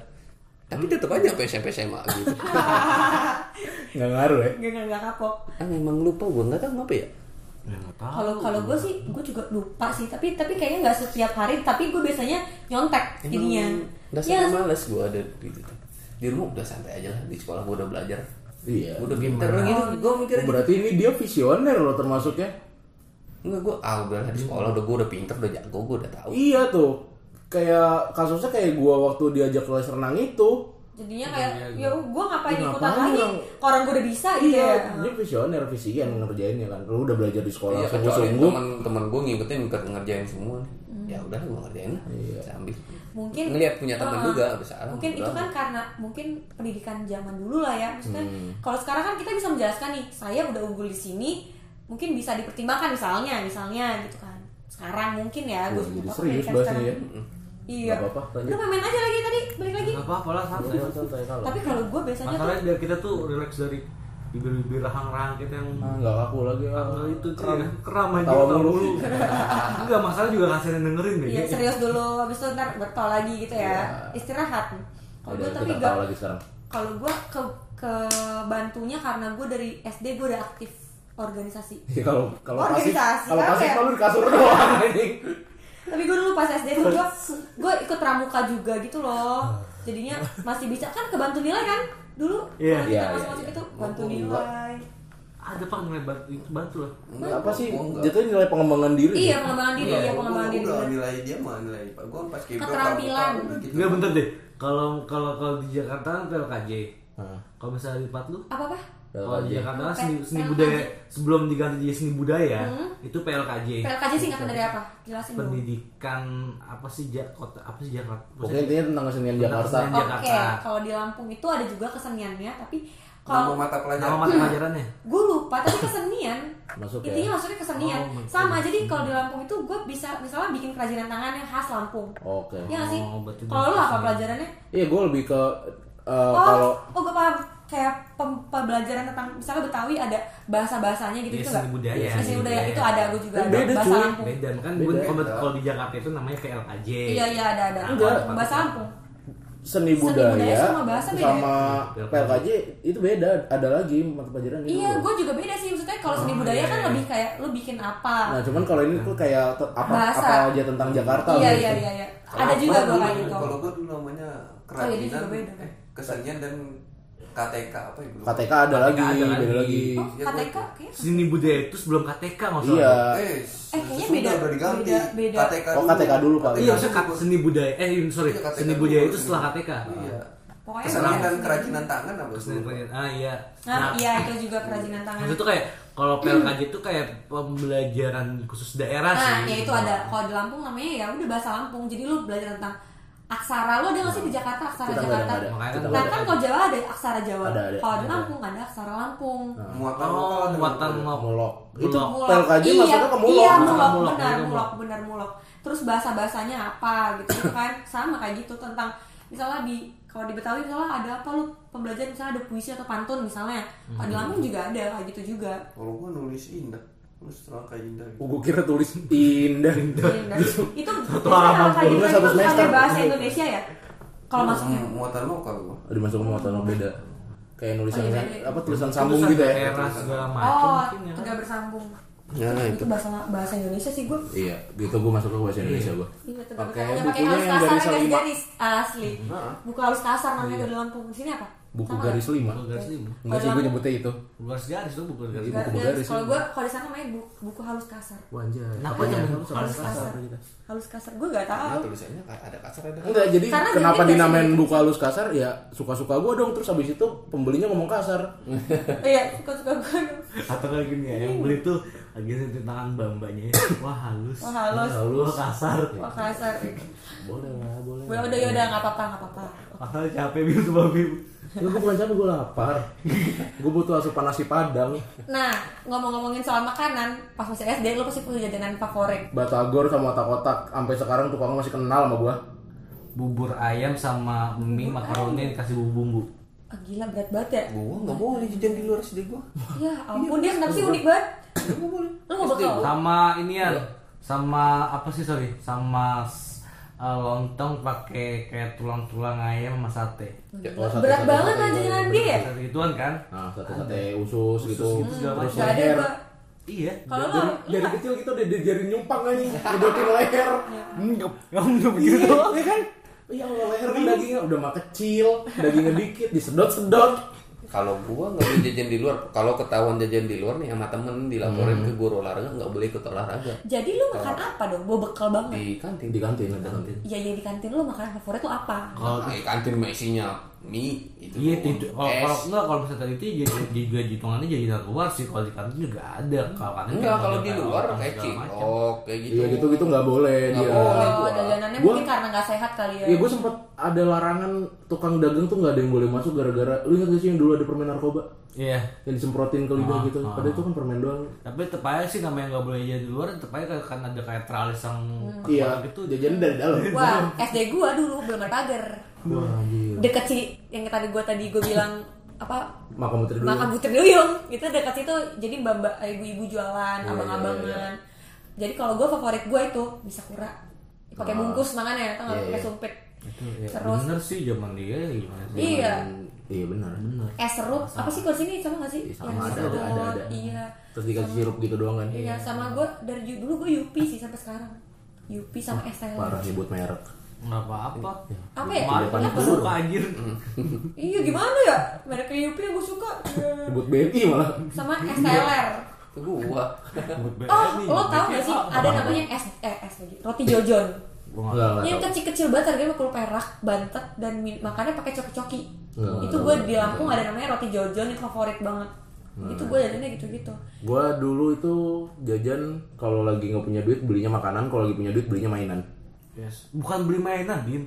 Tapi tetap aja sampai SMP SMA gitu. nggak ngaruh ya Gak, gak, gak kapok. Ah, emang lupa gua nggak tahu ngapa ya. ya enggak tahu. Kalau kalau gue sih, gue juga lupa sih. Tapi tapi kayaknya nggak setiap hari. Tapi gue biasanya nyontek jadinya. Dasarnya Ya, males gue ada di gitu. Di rumah udah santai aja lah di sekolah gue udah belajar. iya Gue udah pinter gitu. Gue mikir Oh, berarti ini dia visioner loh termasuknya enggak gue ah udah di sekolah udah gue udah pinter udah jago gue udah tahu. iya tuh kayak kasusnya kayak gua waktu diajak les renang itu. Jadinya kayak ya gue ngapain Ya, ikutan lagi? orang- orang gue udah bisa gitu iya ya. dia visioner visian ngerjainnya kan. Lu udah belajar di sekolah Iya kecuali sungguh-sungguh teman-teman gue ngikutin ikut ngerjain semua. Nih. Ya udah gue ngerjain lah. Bisa ambil. mungkin Ngelihat punya teman Ah, juga bisa mungkin itu kan karena mungkin pendidikan zaman dulu lah ya. Maksudnya kalau sekarang kan kita bisa menjelaskan nih saya udah unggul di sini mungkin bisa dipertimbangkan misalnya misalnya gitu kan. Sekarang mungkin ya gue suka serius bahasnya ya. Iya Nggak apa-apa, lanjut. udah main aja lagi tadi balik lagi Enggak apa-apa lah santai. Santai, santai kalau tapi kalau gue biasanya tuh Masalahnya biar kita tuh relax dari bibir-bibir rahang-rahang kita yang Ah, nggak kaku lagi ah. Enggak itu tuh Kram. ya. Keram aja Tawa mulu. mulu. Enggak, masalah juga kasihan yang dengerin deh. Iya serius dulu, habis itu ntar bertol lagi gitu ya, Iya. istirahat. Kalau Udah, gue tapi gak, tahu lagi sekarang kalau gue ke ke bantunya karena gue dari SD gue udah aktif organisasi. Ya, kalau kalau Organisasi, kalau apa pasif ya? lu di kasur doang anjing Tapi gue dulu pas SD tuh gue gue ikut pramuka juga gitu loh. Jadinya masih bisa kan kebantu nilai kan dulu. Iya. Kalau kita Iya, masuk iya, masuk iya. itu bantu nilai. Ada Pak nilai bantu, bantu lah. apa sih jatuhnya nilai pengembangan diri Iya ya? pengembangan diri ya pengembangan diri. bener. nilai dia mah nilai pak gue pas kibro Keterampilan. gitu. Enggak bentar deh. Kalau kalau kalau di Jakarta kan PLKJ. Kalau misalnya di tempat lu Apa apa? Kalau di PLKJ. Jakarta kan seni, seni PLKJ. budaya sebelum diganti jadi seni budaya Hmm. itu PLKJ. PLKJ singkatan dari apa? Jelasin dulu. Pendidikan apa sih Jak kota apa sih Jakarta? pokoknya intinya tentang kesenian Jakarta. Oke, Jakarta. kalau di Lampung itu ada juga keseniannya, tapi Nama kalau mata Nama pelajaran. mata pelajarannya. gue lupa, tapi kesenian. Masuk ya? Intinya masuknya kesenian. Oh, betul. Sama, jadi kalau di Lampung itu gue bisa misalnya bikin kerajinan tangan yang khas Lampung. oke Iya nggak sih? Oh, berarti Kalau lo apa pelajarannya? iya gue lebih ke eh, oh, kalau oh gue paham kayak pem- pembelajaran tentang misalnya Betawi ada bahasa bahasanya gitu Iya, itu seni nggak? budaya. Iya, seni Seni budaya budaya. itu ada gue juga ada beda, bahasa cuy. Lampung beda kan Beda. gue kalau kalau di Jakarta itu namanya KLKJ iya iya ada ada Enggak. bahasa Lampung seni Seni budaya, budaya sama bahasa beda. sama PLKJ itu beda ada lagi mata pelajaran itu iya gue juga beda sih maksudnya kalau seni budaya kan lebih kayak lu bikin apa nah cuman kalau ini tuh kayak apa Bahasa. apa aja tentang Jakarta iya gitu. iya iya iya ada juga gue kayak gitu Kalau gue namanya Oh, iya, kerajinan, juga beda. eh, kesenian dan KTK apa ya? KTK ada lagi, ada beda lagi. oh Iya, KTK gua- kayak seni budaya itu sebelum KTK usah Iya. Eh, Eh, kayaknya sudah beda- udah diganti. beda- beda. KTK Oh, KTK dulu, Pak. Iya, maksudnya kat- seni budaya. Eh, sorry, Iya, KTK seni dulu, budaya itu seni setelah. KTK. Iya. pokoknya Kesenian dan kerajinan tangan apa? Seni budaya. Ah iya. nah iya itu juga kerajinan tangan Maksudnya tuh kayak kalau PLKJ itu kayak pembelajaran khusus daerah sih. Nah, ya itu ada. Kalau di Lampung namanya ya udah bahasa Lampung. Jadi lu belajar tentang aksara lo ada nggak sih di Jakarta aksara Kita ada, Jakarta? ada. Kita kan Nah nggak kan ada. kalau Jawa ada aksara Jawa. Ada, ada. Kalau di Ada. Lampung ada aksara Lampung. Muatan Oh, ada muatan. Mulok. Itu Mulok. PLKJ iya, masuknya ke mulok. Iya, Nah, mulok, mulok, benar, mulok. mulok, benar mulok. Terus bahasa bahasanya apa gitu kan? Sama kayak gitu tentang misalnya di kalau di Betawi misalnya ada apa lu pembelajaran misalnya ada puisi atau pantun misalnya. Kalau Hmm. di Lampung juga ada kayak gitu juga. Kalau gua nulis indah, terangkai indah. gitu. Oh, gue kira tulis indah. Iya, nah, itu biasanya halaman pun. Satu itu semester. bahasa Indonesia ya. Kalau masuknya. Hmm, muatan lokal gua. Dimasuk muatan lo beda. Kayak nulisan Oh, iya, iya. apa tulisan sambung gitu ya. daerah segala macam Oh, mungkin ya. bersambung. Ya, itu bahasa bahasa Indonesia sih gue. Iya, gitu gue masuk ke bahasa Indonesia gue. Iya, Pakai bukunya yang garis garis-garis asli. Buku halus kasar namanya di Lampung. Di sini apa? Buku Sama garis lima. Buku garis lima. Enggak sih gue nyebutnya itu. Buku garis garis tuh buku garis. nggak? buku Garis. garis, Kalau ya. gue kalau di sana namanya buku, buku halus kasar. Wajah. Kenapa jangan Halus halus kasar kasar? gitu. Halus kasar. Gue gak tahu. Nah, tulisannya ada kasar ada. Enggak, jadi Karena kenapa dinamain biasanya buku halus kasar? Ya suka-suka gue dong. Terus habis itu pembelinya ngomong kasar. Iya, suka-suka gue. Atau kayak gini ya, yang beli tuh lagi sentuh tangan bambanya. Wah halus. Wah, halus. Halus kasar. Wah kasar. Boleh lah, boleh. Gue udah ya udah nggak apa-apa nggak apa-apa. Ah capek bim tuh babi. Lu gue bukan capek, gue lapar. gue butuh asupan nasi padang. Nah, ngomong-ngomongin soal makanan, pas masih SD lu pasti punya jajanan favorit. Batagor sama otak-otak. Sampai sekarang tukangnya masih kenal sama gue. Bubur ayam sama mie makaroni dikasih bumbu bumbu. Ah, gila berat banget ya. Gua nggak boleh jajan di luar SD gua. Ya ampun dia kenapa sih unik banget? Lu mau bekal? Sama inian, sama apa sih sorry, sama uh, lontong pakai kayak tulang-tulang ayam sama sate. Ya, kalau sate- Berat sate- banget sate- jajanan dia ya. Sate ituan kan? Nah, sate-sate usus gitu. gitu segala Terus. Gak ada. Iya. Kalau dari, dari kecil kita udah diajarin nyumpang aja Ngedotin leher Nyup Kamu begitu. Iya kan Iya Allah leher kan dagingnya udah mah kecil Dagingnya dikit disedot-sedot Kalau gua nggak boleh jajan di luar. Kalau ketahuan jajan di luar nih sama temen dilaporin ke guru olahraga nggak boleh ikut olahraga jadi lu makan apa dong? Bawa bekal banget. di kantin. Di kantin ada kantin Iya iya di kantin lu makanan favorit lu apa? Kalau Nah, kantin mah isinya mie itu. Iya, itu kalau Es. kalau enggak kalau misalnya tadi itu jadi juga hitungannya jadi dari luar sih kalau di kantin juga ada kalau kantin Enggak, kan kalau di luar kayak cilok kayak gitu. Iya gitu-gitu gak boleh Nggak dia boleh. Oh, gua. mungkin karena nggak sehat kali ya. Iya gue sempet ada larangan tukang dagang tuh gak ada yang boleh masuk gara-gara Lu ingat gak sih yang dulu ada permen narkoba? Iya. Yang disemprotin ke lidah Ah, gitu ah. Padahal itu kan permen doang Tapi tetap aja sih namanya nggak boleh jadi di luar, tetap aja kan ada kayak teralis yang Iya gitu. jajannya dari dalam Wah, SD gua dulu belum ada pagar. Wah anjir Deket sih yang tadi gua tadi gua bilang apa? Makan putri dulu makan butir duyung. Itu dekat situ jadi mbak mbak ibu-ibu jualan Iya, abang-abangan. jadi kalau gue favorit gue itu bisa kura. Pakai bungkus makannya tau nggak? Iya, pakai iya. sumpit. Itu ya, Terus- bener sih zaman dia gimana sih? iya. Iya benar benar es serut apa sih kalau sini? Sama nggak sih? Iya, sama, Yang ada, ada, ada, ada. iya. Terus dikasih sirup gitu doang kan? Iya sama gue dari dulu gue Yupi sih sampai sekarang. Yupi sama es teh. Parah nyebut merek Nggak apa-apa. apa ya? Kemarin Depan aku itu. suka anjir. iya gimana ya? Mereka Yupi yang gue suka. Nyebut BNI malah. Sama Itu gua. oh lo tau gak sih? Ada namanya? es eh es lagi. Roti jojon. Yang kecil-kecil banget harganya 50 perak bantet dan min- makannya pakai coki-coki. Itu gue di Lampung ada namanya roti jojon yang favorit banget. Itu gue jajannya gitu-gitu. Gua dulu itu jajan kalau lagi nggak punya duit belinya makanan, kalau lagi punya duit belinya mainan. Yes. Bukan beli mainan, Bim.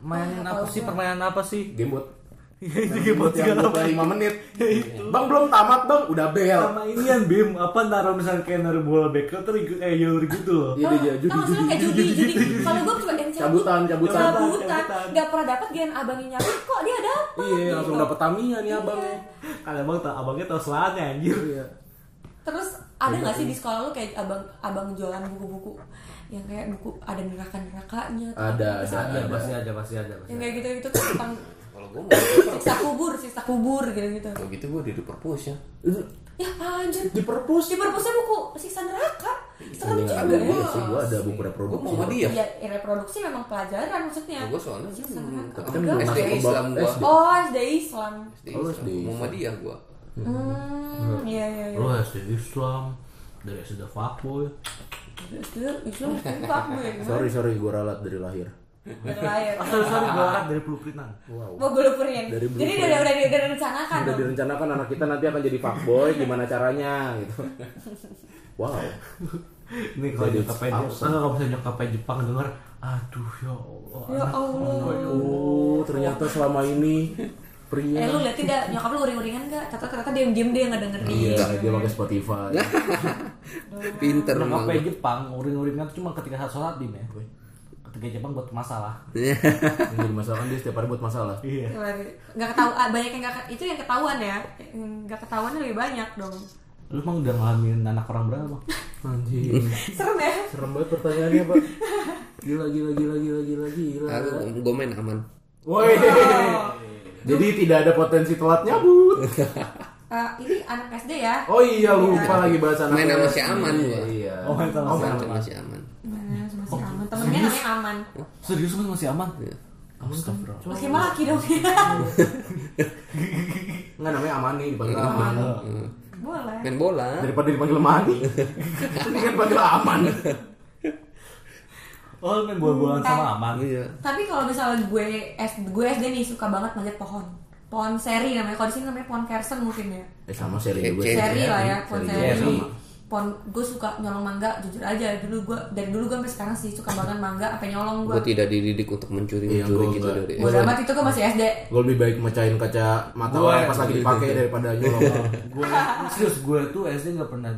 Mainan Ah, apa sih? Permainan apa sih? Gamebot. Buat yang buka 5 menit. Bang belum tamat bang, udah bel. Sama ini kan Bim, apa naruh misalnya kayak naruh bola bekel terus ikut kayak jalur gitu loh. Iya dia judi judi kayak judi, judi. Kalau gue cuma yang Cabutan, cabutan. cabutan, gak pernah dapat gian abangnya nyampe, kok dia dapet? Iya langsung gitu. dapet Tamiya nih abang. Kalau abang tau, abangnya tau selannya anjir. Iya. Terus ada nggak sih di sekolah lu kayak abang abang jualan buku-buku yang kayak buku ada neraka nerakanya Ada, ada, Ada, ada. pasti ada, pasti ada. pasti yang ada. kayak gitu gitu tuh tentang Kalau gue mau siksa kubur siksa kubur gitu gitu kalau gitu gue di perpus ya. ya anjir Di perpus. di perpusnya buku siksa neraka serem juga ada ya gue sih, gue ada buku Gue reproduksi. mau sama dia. ya reproduksi memang pelajaran maksudnya Gue soalnya Siksa hmm, neraka. Tapi kan bukan SD Islam. SD. oh SD Islam Oh, Islam. SD Mau Islam. sama dia gue. hmm iya iya iya Lu SD Islam, dari SD fuckboy. Islam gue Sorry sorry, gue ralat dari lahir. lahir Asal sorry gue angkat dari pelukinan. Wow. mau blueprint Dari jadi blueprint. udah udah udah direncanakan Udah direncanakan anak kita nanti akan jadi fuckboy, gimana caranya gitu. Wow. Ini kalau Jadi nyokapnya? Jepang, kalau misalnya nyokapnya Jepang denger, aduh ya Allah. ya Allah Oh, ternyata selama ini pria. Eh lu liatin dah nyokap lu uring-uringan gak? Ternyata ternyata dia diem dia nggak dengerin. Iya, dia pakai Spotify. Pinter emang Nyokapnya gua. Jepang, uring-uringan tuh cuma ketika saat sholat dim ya. Ketika Jepang buat masalah. Jadi masalah kan dia setiap hari buat masalah. Iya. Nggak ketahuan banyak yang nggak itu yang ketahuan ya. Nggak ketahuannya lebih banyak dong. Lu emang udah ngalamin anak orang berapa? Anjing. Serem ya? Serem banget pertanyaannya, Pak. Gila gila gila gila gila gila. Aku gue main aman. Woi. Jadi tidak ada potensi telat nyabut. Eh, ini anak SD ya? Oh iya lupa lagi bahas anak. Main sama si Aman gua. Iya. Oh, main sama Oh, si main Aman. sama- Masih aman. Mana masih aman? Temennya namanya aman. Serius mas masih aman? Iya. Astagfirullah. Masih laki dong. Enggak namanya Amani dipanggil Aman. Hmm. Boleh. Main bola. Daripada dipanggil Mani. Ini kan dipanggil Aman. Oh lu main bola-bolaan sama aman? Iya. Tapi kalau misalnya gue SD, gue SD nih suka banget manjat pohon. Pohon seri namanya. Kalau di sini namanya pohon kersen mungkin ya. Eh sama seri juga Seri, seri lah ya pohon Seri seri, sama. pohon gue suka nyolong mangga jujur aja dulu gue dari dulu gue sampai sekarang sih suka banget mangga apa nyolong gue Gue tidak dididik untuk mencuri-mencuri Iya, gua gitu enggak. dari gue amat itu gue masih SD Gue lebih baik mecahin kaca mata Gua- orang pas lagi dipakai daripada nyolong. gue serius gue tuh SD nggak pernah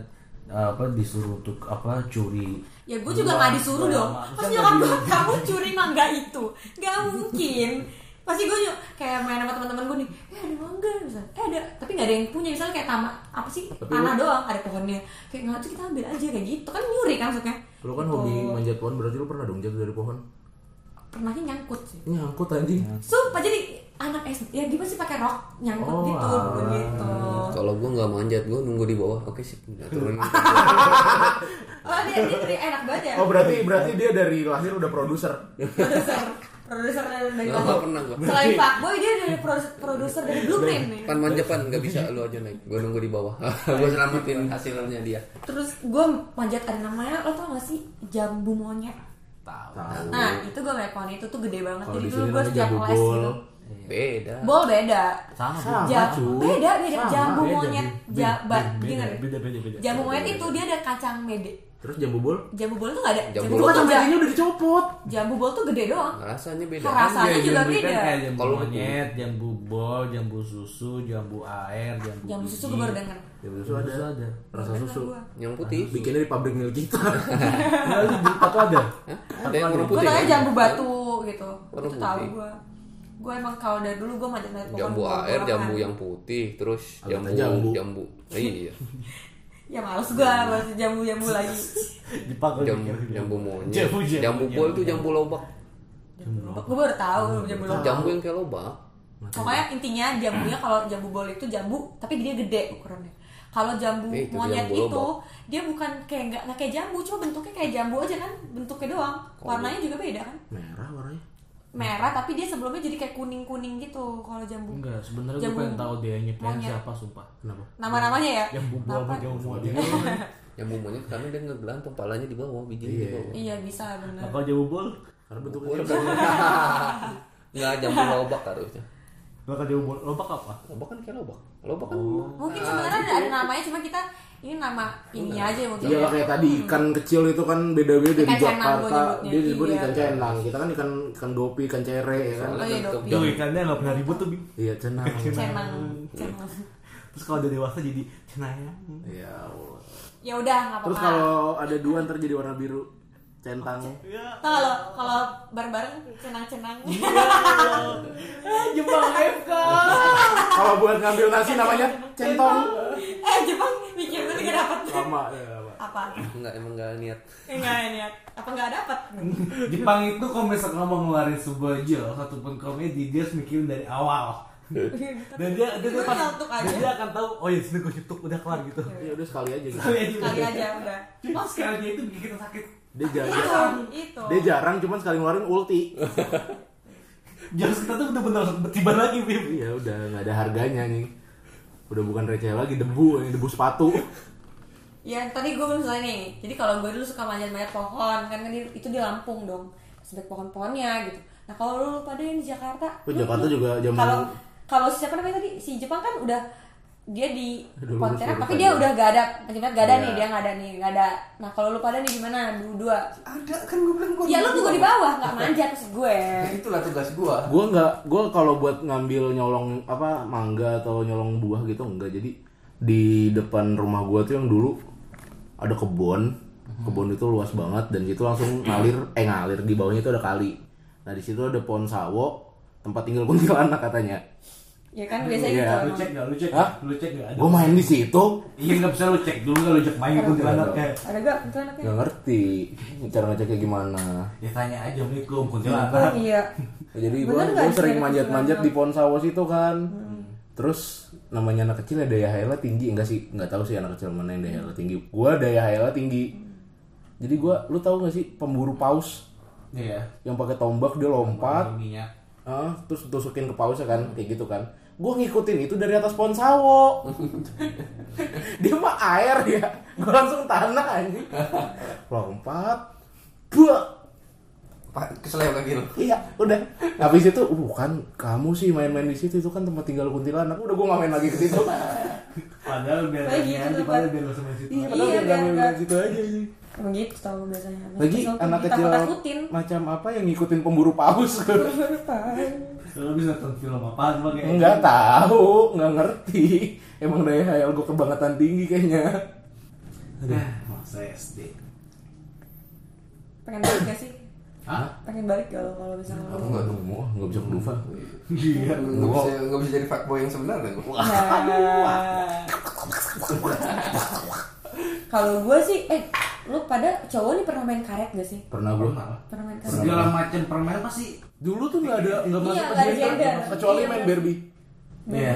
apa disuruh untuk apa curi. Ya gue juga nggak disuruh dong. lama. pas Misalnya nyokap gue kamu curi mangga itu. Nggak mungkin. Pasti gue nyok kayak main sama teman-teman gue nih eh ada mangga misalnya eh ada. Tapi nggak ada yang punya. Misalnya kayak taman apa sih Tapi tanah lu- doang ada pohonnya. Kayak nggak tuh kita ambil aja kayak gitu. Kan nyuri kan maksudnya. Lu kan hobi manjat pohon berarti lu pernah dong jatuh dari pohon? pernahnya nyangkut sih. Nyangkut anjing. sumpah jadi anak SD ya dia pasti pakai rok nyangkut Oh, gitu alah. gitu Kalau gue nggak manjat, gue nunggu di bawah. Oke sih, nggak turun. oh dia dia, dia enak banget ya Oh berarti berarti dia dari lahir udah produser. produser produser dari Nggak pernah gue. selain Pak Boy dia dari produser produser dari Blueprint nih Pan manja pan nggak bisa lu aja naik. Gue nunggu di bawah. gue selamatin hasilnya dia. terus gue manjat ada namanya lo tau gak sih jambu monyet Tahu. nah itu gue liat pohon itu tuh gede banget Kalau jadi di dulu gue setiap jambu les gitu Beda. bol beda sama Sama, Ja- beda beda Sama, jambu beda, monyet beda, jabat beda, dengar beda, beda, beda. jambu monyet itu dia ada kacang mede Terus jambu bol? jambu bol tuh gak ada Jambu jambu bol tuh Kacang ja- medenya udah dicopot. jambu bol tuh gede doang Rasanya beda. rasanya Iya, juga beda kayak jambu Kalau monyet, jambu bol, jambu susu, jambu air, jambu jambu susu gue baru denger Jambu susu Jambu ada. susu ada. Rasa susu. Yang putih. Bikinnya di pabrik milik kita. Nah, lu di apa ada? Ada yang warna gue putih. tanya kan? jambu batu gitu itu tahu gue gue emang kalau dari dulu gue manjat manjat pohon Jambu air, jambu yang putih, terus jambu jambu. jambu. Iya. ya males gue masih jambu jambu lagi Dipakai Jambu jambu monyet. Jambu, jambu, Jambu bol jambu, itu jambu lobak. gue baru tahu jambu lobak Jambu yang kayak lobak. pokoknya intinya jambunya kalau jambu bol itu jambu tapi dia gede ukurannya kalau jambu Eh, itu monyet jambu itu lobak. dia bukan kayak nggak kayak jambu cuma bentuknya kayak jambu aja kan bentuknya doang warnanya juga beda kan Merah warnanya. Merah tapi dia sebelumnya jadi kayak kuning kuning gitu kalau jambu Enggak, sebenarnya gue Jambu pengen tahu dia monyet. siapa sumpah. Kenapa? nama namanya ya Jambu Apa? jambu. Jambu monyet karena dia ngegelantung palanya di bawah, bijinya di Iya. bawah. iya bisa bener Apa jambu bol? Karena bentuknya. Nggak jambu lobak harusnya. Bakal jambu bol. Lobak apa? Lobak kan kayak lobak. Lobak kan mungkin sebenarnya ada, ada namanya cuma kita ini nama ini aja mungkin Iya ya. kayak tadi ikan kecil itu kan beda-beda di Jakarta. Dia disebut iya. ikan cenang. Kita kan ikan ikan dopi, ikan cere ya kan. Oh iya dopi Tuh ikannya nggak pernah ribut tuh. Iya cenang. cenang cenang Terus kalau udah dewasa jadi cenayang. Iya. Allah. ya udah nggak Terus apa-apa kalau ada dua ntar jadi warna biru. Centang. Tau kalau kalau bareng-bareng cenang-cenang Eh, Jepang FK. Kalau buat ngambil nasi namanya centong. eh Jepang mikir dulu gak dapet Lama ya. apa Enggak emang enggak niat. enggak ini apa nggak dapet Jepang itu kalau misalkan mau ngeluarin sebuah joke ataupun komedi dia harus mikirin dari awal. Dan dia dia, dia, pas- aja. dan dia akan tahu oh ya sini gue nyetuk udah kelar gitu. Ya udah sekali aja gitu. kali aja udah Cuma sekalinya itu bikin kita sakit. Dia jarang. itu itu Dia jarang cuman sekali ngeluarin ulti. Jokes kita tuh bener-bener tiba lagi Bim. Iya udah nggak ada harganya nih. Udah bukan receh lagi debu, ini debu sepatu. ya tadi gue belum selesai nih jadi kalau gue dulu suka manjat-manjat pohon kan kan itu di Lampung dong sebek pohon-pohonnya gitu nah kalau lu pada yang di Jakarta Oh, lu- Jakarta lu- juga zaman- kalau kalau siapa namanya tadi si Jepang kan udah dia di Pontianak tapi dia udah gak ada maksudnya gak ada Iya. nih dia gak ada nih gak ada nah kalau lu pada nih gimana dua-dua Ada kan gue bilang gue. ya lu tunggu di bawah nggak manjat maksud gue Itulah tugas gua. Gua nggak, gua kalau buat ngambil nyolong apa mangga atau nyolong buah gitu enggak. Jadi di depan rumah gua tuh yang dulu ada kebun, kebun itu luas banget dan itu langsung ngalir, eh ngalir di bawahnya itu ada kali. Nah di situ ada pohon sawo, tempat tinggal kuntilanak katanya. Ya kan biasanya Iya. gitu Lu cek gak? Lu cek Hah? Lu cek gak? Ada. Gua main di situ, Iya nggak bisa lu cek dulu nggak lu cek main itu di anaknya. ada gak itu anaknya nggak ngerti cara ngeceknya gimana. Ya tanya aja Assalamualaikum oh kuntilanak. iya Jadi Bener gua, nggak gua sih sering manjat-manjat di pohon sawo situ kan. Terus namanya anak kecil ya daya hayalah tinggi enggak sih? Enggak tahu sih anak kecil mana yang daya hayalah tinggi. Gua daya hayalah tinggi. Jadi gua lu tahu gak sih pemburu paus Iya. yang pakai tombak dia lompat, ah, terus tusukin ke pausnya kan kayak gitu kan. Gua ngikutin itu dari atas pohon sawo. dia mah air ya. Gua langsung tanah anjing. Lompat. Buah. Keseleo lagi lu. Iya, udah. Habis itu, uh kan kamu sih main-main di situ itu kan tempat tinggal kuntilanak. Udah gua nggak main lagi ke situ. Padahal biar gitu tuh, padahal biar sama situ. Iya, Iya, padahal nggak biar main nggak- di situ aja sih. emang gitu tau biasanya Lagi anak kecil takutin macam apa yang ngikutin pemburu paus? Lu bisa nonton film apaan pakai? Enggak tahu, nggak ngerti. Emang daya hayal gua kebangetan tinggi kayaknya. Aduh, masa SD. pengen balik gak sih Hah? pengen balik kalau kalau bisa Aku ngomong nggak mau, nggak bisa kedufa. Iya. Nggak bisa nggak bisa jadi fuckboy yang sebenarnya gua. Nah. kalau gue sih eh lu pada cowok nih pernah main karet gak sih Pernah gua. pernah main karet Segala macam permainan pasti. Dulu tuh nggak ada nggak masuk Iya, ke gender, kecuali Iya, main. Barbie. Iya.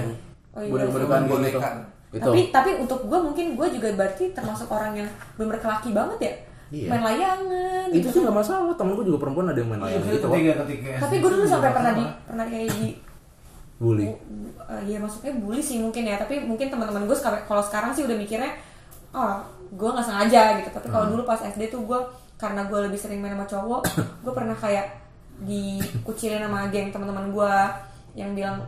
oh iya sama. kayak gitu. Boneka. Itu. tapi tapi untuk gue mungkin gue juga berarti termasuk orang yang belum berkelaki banget ya Iya. main layangan itu gitu sih nggak masalah. Temen gua juga perempuan ada yang main Iya, layangan gitu. kok. ketika ketika tapi gue dulu sampai pernah di pernah kayak di Bully. uh, ya maksudnya bully sih mungkin ya tapi mungkin teman-teman gue kalau sekarang sih udah mikirnya oh gue nggak sengaja gitu tapi kalau Hmm. dulu pas SD tuh gue karena gue lebih sering main sama cowok gue pernah kayak dikucilin sama geng teman-teman gue yang bilang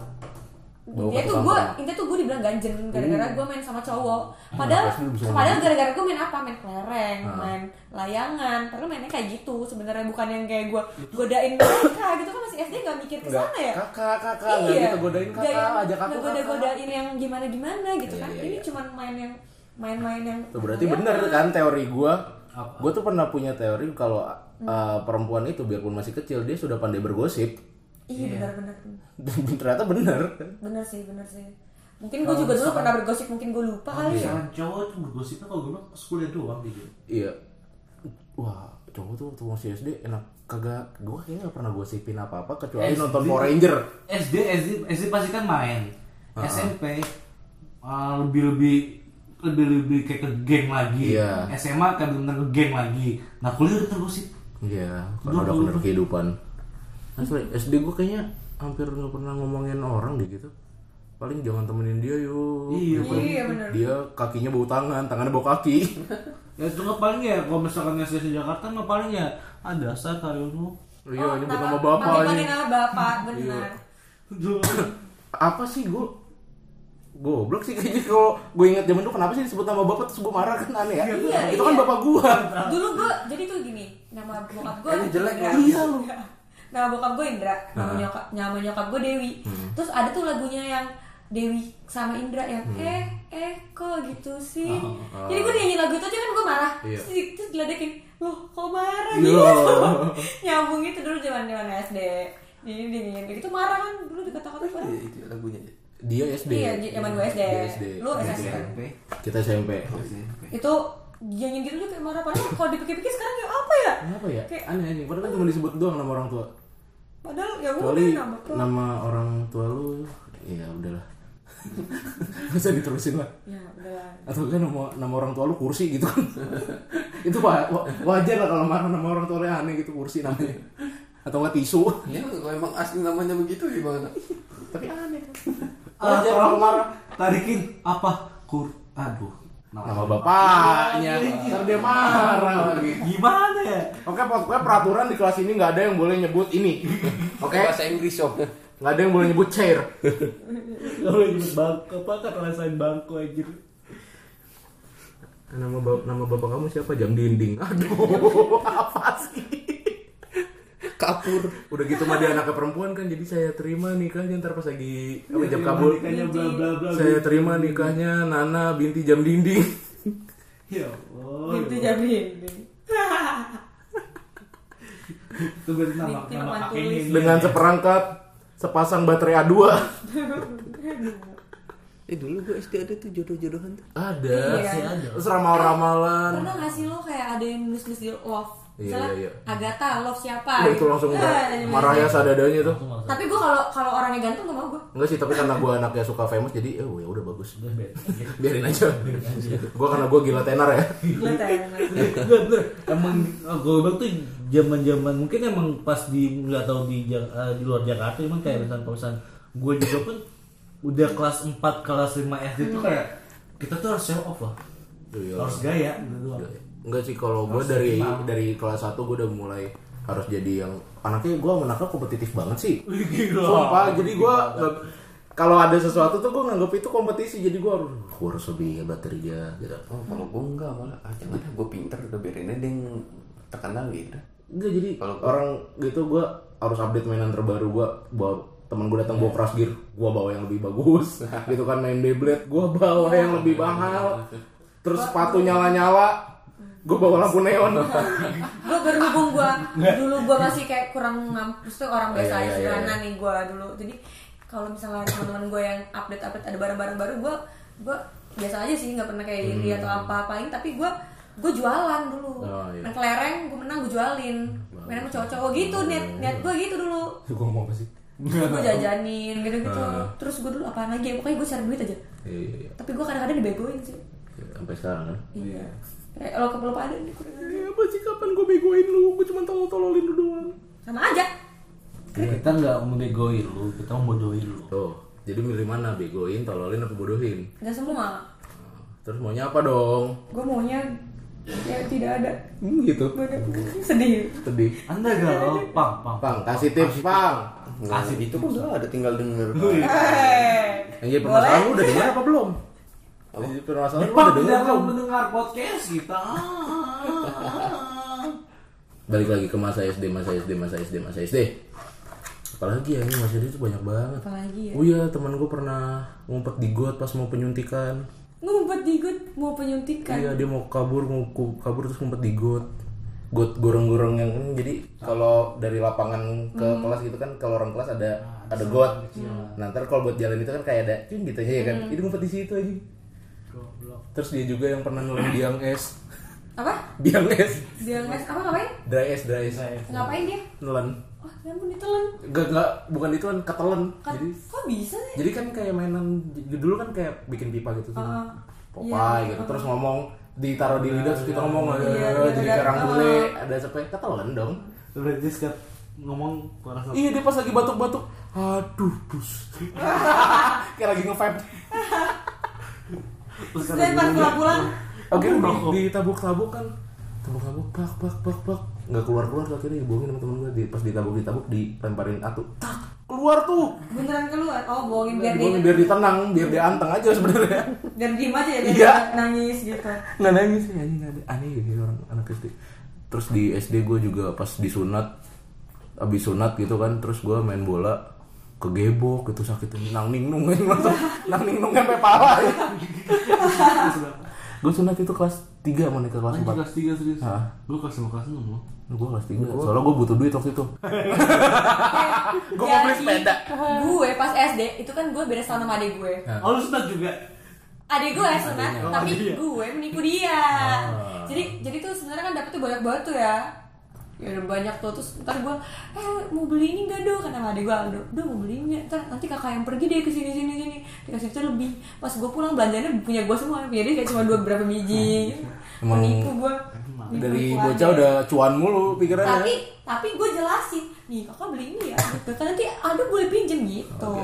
Bawa dia tuh gue intinya tuh gue dibilang ganjen gara-gara gue main sama cowok Ah, padahal bisa padahal gara-gara gue main apa main kelereng Ah. main layangan padahal mainnya kayak gitu sebenarnya bukan yang kayak gue godain mereka gitu kan masih SD nggak mikir ke Enggak, sana ya kakak, kakak, nggak gitu godain kakak, yang ajak aku kakak. ngegoda-godain yang gimana gimana gitu Iya, kan iya, ini iya. cuman main yang main-main yang Tuh, berarti layangan. bener kan teori. Apa? Gua tuh pernah punya teori kalau uh, perempuan itu biarpun masih kecil dia sudah pandai bergosip. iya benar-benar Dan ternyata bener. bener sih bener sih mungkin gue juga dulu pernah bergosip mungkin gue lupa kali ya cowok tuh bergosipnya kalau gue bilang pas kuliah doang gitu. Iya. Wah, cowok tuh waktu masih SD enak kagak gua kayaknya gak pernah gosipin apa-apa kecuali SD. nonton Power Ranger. SD SD SD pasti kan main. SMP uh, lebih lebih lebih lebih kayak ke geng lagi. Iya. SMA kayak bener ke geng lagi. Nah kuliah udah tergosip. Iya, karena udah bener kehidupan. Asli, SD gua kayaknya hampir nggak pernah ngomongin orang deh gitu. Paling jangan temenin dia yuk. Iya, Gitu. iya bener Dia kakinya bau tangan, tangannya bau kaki. Ya itu nggak paling ya kalau misalkan SD di Jakarta nggak paling ya ada dasar Karyono. Iya, nyebut nama- nama bapak aja. nama bapak benar Apa sih gua goblok sih kayaknya kalau gue inget zaman dulu kenapa sih disebut nama bapak terus gue marah kan aneh ya Iya, itu kan iya. bapak gue dulu gue jadi tuh gini nama bokap gue Ini jelek Indra. ya? Iya, lu. nama bokap gue Indra nama Ah. nyokap nama nyokap gue Dewi Hmm. terus ada tuh lagunya yang Dewi sama Indra yang eh eh kok gitu sih jadi gue nyanyi lagu itu aja kan gue marah Iya. terus, terus diledekin loh kok marah gitu nyambung itu dulu zaman zaman SD jadi kayak gitu marah kan dulu dikata-kata kan Iya, itu lagunya. dia SD iya zaman gue SD Dia SD lu SMP SMP. kita SMP itu nyanyi gitu juga kayak marah padahal kalau dipikir-pikir sekarang ya apa ya? Kenapa ya? Kayak- aneh aneh padahal kan cuma disebut doang nama orang tua. Padahal ya udah kecuali nama tuh nama orang tua lu ya udahlah. Bisa diterusin lah. Ya udah. Atau kan nama, nama orang tua lu kursi gitu kan. Itu wa- wa- wajar lah kalau marah nama orang tua lu aneh gitu kursi namanya. Atau nggak tisu. Ya, kalau emang asli namanya begitu gimana? tapi aneh. Kan wajar kalau marah. Tarikin apa? Kur aduh nama bapaknya. ntar dia marah lagi. Gimana ya? Oke pokoknya peraturan di kelas ini nggak ada yang boleh nyebut ini. Oke? Bahasa Inggris sob. nggak ada yang boleh nyebut chair. Kalau nyebut bangku apa kan rasain bangku anjir? Nama bap nama bapak kamu siapa? Jam dinding. Aduh apa sih Kapur. udah gitu mah dia anaknya perempuan kan jadi saya terima nikahnya ntar pas lagi apa jam kabul Nikahnya bla bla bla saya terima nikahnya Nana binti jam dinding. Ya Allah itu jadi itu berarti nama nama kakeknya dengan seperangkat sepasang baterai A2 Eh dulu gue SD ada tuh jodoh-jodohan tuh. ada. Iya. terus ramal-ramalan pernah nggak sih lo kayak ada yang nulis nulis di love Iya, misalnya iya, iya. Agatha love siapa? Wah, itu langsung Ah, udah jadi marah ya sadadanya tuh. Tapi gue kalau kalau orangnya ganteng gak mau gue enggak sih tapi karena gue anaknya suka famous jadi oh ya udah bagus. Biarin aja. Gue karena gue gila tenar ya. Ya, Bener, bener. Emang gue bilang tuh zaman zaman mungkin emang pas di nggak tahu di eh, di luar Jakarta emang kayak misalnya perusahaan gue juga pun udah kelas 4 kelas 5 SD tuh kayak kita tuh harus show off lah Iya. harus gaya gitu. Enggak sih kalau gue dari dari kelas 1 gue udah mulai harus jadi yang anaknya gue anaknya kompetitif banget sih. Gila. Sumpah, jadi gue kalau ada sesuatu tuh gue nganggap itu kompetisi jadi gue harus gue harus lebih hebat dari dia gitu. Oh, kalau gue enggak malah ah, jangan dah gue pinter udah biarin aja yang terkenal gitu. Enggak jadi Kalau gua- orang gitu gue harus update mainan terbaru gue bawa teman gue datang bawa crash gear gue bawa yang lebih bagus gitu kan main Beyblade gue bawa yang lebih mahal terus sepatu nyala nyala gue bawa lampu neon. Gue berhubung gue dulu gue masih kayak kurang ngampus tuh orang biasa Iya, aja iya, iya, sederhana nih gue dulu. Jadi kalau misalnya teman-teman gue yang update update ada barang-barang baru gue gue biasa aja sih nggak pernah kayak iri atau apa paling tapi gue gue jualan dulu. Hmm. Oh, iya. main kelereng gue menang gue jualin. Mainan sama cowok-cowok gitu niat niat gue gitu dulu. Gue mau apa sih? Gue jajanin gitu gitu terus gue dulu apaan lagi ya? Pokoknya gue cari duit aja. Iya iya iya. Tapi gue kadang-kadang dibegoin sih. Sampai sekarang kan? Iya kayak kalau keperlu ada nih kurang aja. apa sih? Kapan gue begoin lu? Gue cuma tolong tololin lu doang. Sama aja. Kita nggak membegoin lu kita membodohin lu. Tuh jadi milih mana? Begoin tololin apa bodohin? Nggak semua. Terus maunya apa dong? Gue maunya ya tidak ada. Hmm, gitu. Sedih. Sedih. Anda galau pang pang. Pang kasih tips pang. Kasih itu kan udah ada tinggal denger. Eh, yang jadi permasalahan lu udah dengar apa belum apa? Permasalahan lu udah dengar belum mendengar podcast kita. Balik lagi ke masa SD masa SD masa SD masa SD apalagi ya ini masa SD itu banyak banget. Apalagi ya? Oh iya teman gue pernah ngumpet di got pas mau penyuntikan. Ngumpet di got mau penyuntikan? Iya dia mau kabur mau kabur terus ngumpet di got. Got gorong-gorong yang hmm, jadi kalau dari lapangan ke kelas gitu kan kalau orang kelas ada ada got. nah ntar kalau buat jalan itu kan kayak ada cing gitu. Aja ya kan ini ngumpet di situ aja terus dia juga yang pernah nelen biang es. Apa? Biang es. Dia nges apa ngapain? Dry es dry es. Ngapain dia? Nelen oh ya ampun ditelan Gak, gak, bukan itu kan ketelen. Kan jadi kok bisa sih? Jadi kan kayak mainan dulu kan kayak bikin pipa gitu tuh. Ah, Popeye iya, gitu. terus ngomong ditaruh di lidah terus kita ngomong Iya, "Eh, iya, jadi iya. Ah. bule. ada sampai ketelen dong. Berarti sekat ngomong parah iya dia pas lagi batuk-batuk aduh bus kayak lagi nge-vape terus pas pulang-pulang oke di, ditabuk-tabuk kan. Tabuk-tabuk pak pak pak pak nggak keluar keluar tuh akhirnya dibohongin sama temen gue di, pas ditabuk ditabuk dilemparin atu. Tak keluar tuh. Beneran keluar? Oh bohongin biar dia biar ditenang biar dia anteng aja sebenarnya. Biar diem aja ya Iya. nangis gitu. Nggak nangis ya anjing aneh. Gitu orang anak SD. Terus di SD gue juga pas disunat abis sunat gitu kan terus gue main bola kegebok gitu sakit nang ning nung langsung nang ning nung sampai pala ya. gue sunat itu kelas 3 mau naik ke kelas Anjing 4 kelas 3 serius. Hah? Gue kelas 5 kelas 6 loh. gue kelas 3 soalnya gue butuh duit waktu itu gue mau beli sepeda gue pas SD itu kan gue beda sama adik gue Oh lu sunat juga? adik gue sunat Oh, tapi iya. gue menipu dia Ah. jadi jadi tuh sebenarnya kan dapetnya banyak banget tuh ya ya udah banyak tuh terus ntar gue eh mau beli ini gak do sama adik gue Aldo do mau beli ini ntar nanti kakak yang pergi deh ke sini sini sini. Dikasih itu lebih. Pas gue pulang belanjanya punya gue semua. Punya dia kayak cuma dua berapa biji. Emang menipu gue dari bocah udah cuan mulu pikirannya. Tapi tapi gue jelasin nih kakak beli ini ya gitu. kan nanti ada boleh pinjem gitu.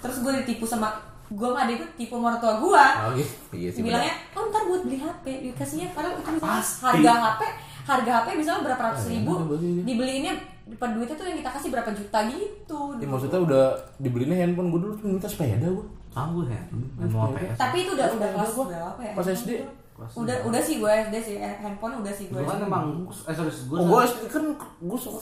Terus gue ditipu sama gue sama adik gue tipu sama orang tua gue Oh, gitu. iya sih bilangnya oh ntar buat beli HP dikasihnya padahal itu harga HP harga HP misalnya berapa ratus ribu bener, bener. dibeliinnya per duitnya tuh yang kita kasih berapa juta gitu Ya, maksudnya udah dibelinya handphone gue dulu tuh minta sepeda gue Tahu ya. Main mau PS. tapi itu udah udah kelas berapa ya Pas SD. Udah udah sih gue SD sih eh, handphone udah sih gue Gue kan emang eh sorry gue Oh, gue SD kan gue suka.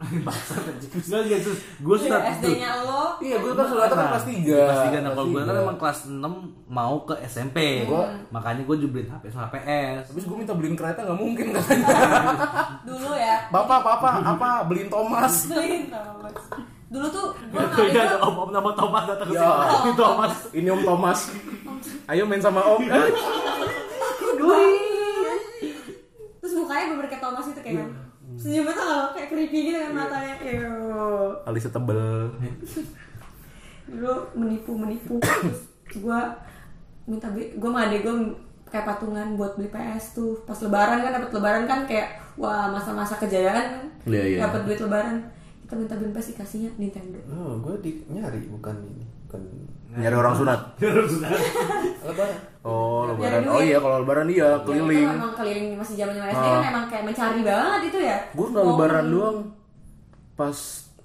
Enggak iya sus. Gue sunat itu. SD-nya lo Iya, gue kan sunatan kan kelas 3 Kelas 3 nah kalau gue kan emang kelas 6 mau ke SMP. Gua- Makanya gue juga beliin HP sama PS. Habis gue minta beliin kereta nggak mungkin katanya dulu ya Bapak, papa, apa? Beliin Thomas beliin Thomas. dulu tuh gue nggak ya ada ada om-om nama Thomas datang ke Ya. sini. Itu Thomas. Ini Om Thomas Ayo main sama Om terus mukanya bener kayak Thomas itu kayak senyumnya tuh kalau kayak creepy gitu kan matanya. Ew. Alisnya tebel dulu menipu menipu. Terus gue minta gue sama adek gue kayak patungan buat beli PS tuh. Pas lebaran kan dapat lebaran kan kayak wah masa-masa kejayaan kan. Iya, iya. dapat duit lebaran. Kita minta beli PS dikasihnya Nintendo. Oh, gue di nyari bukan ini, bukan Nyari orang sunat. lebaran. Oh, Nyari lebaran. duit. Oh iya, kalau lebaran iya, Ya, itu keliling. emang keliling masih zaman zaman SD Ah. kan emang kayak mencari banget itu ya. Gue nggak lebaran doang. Pas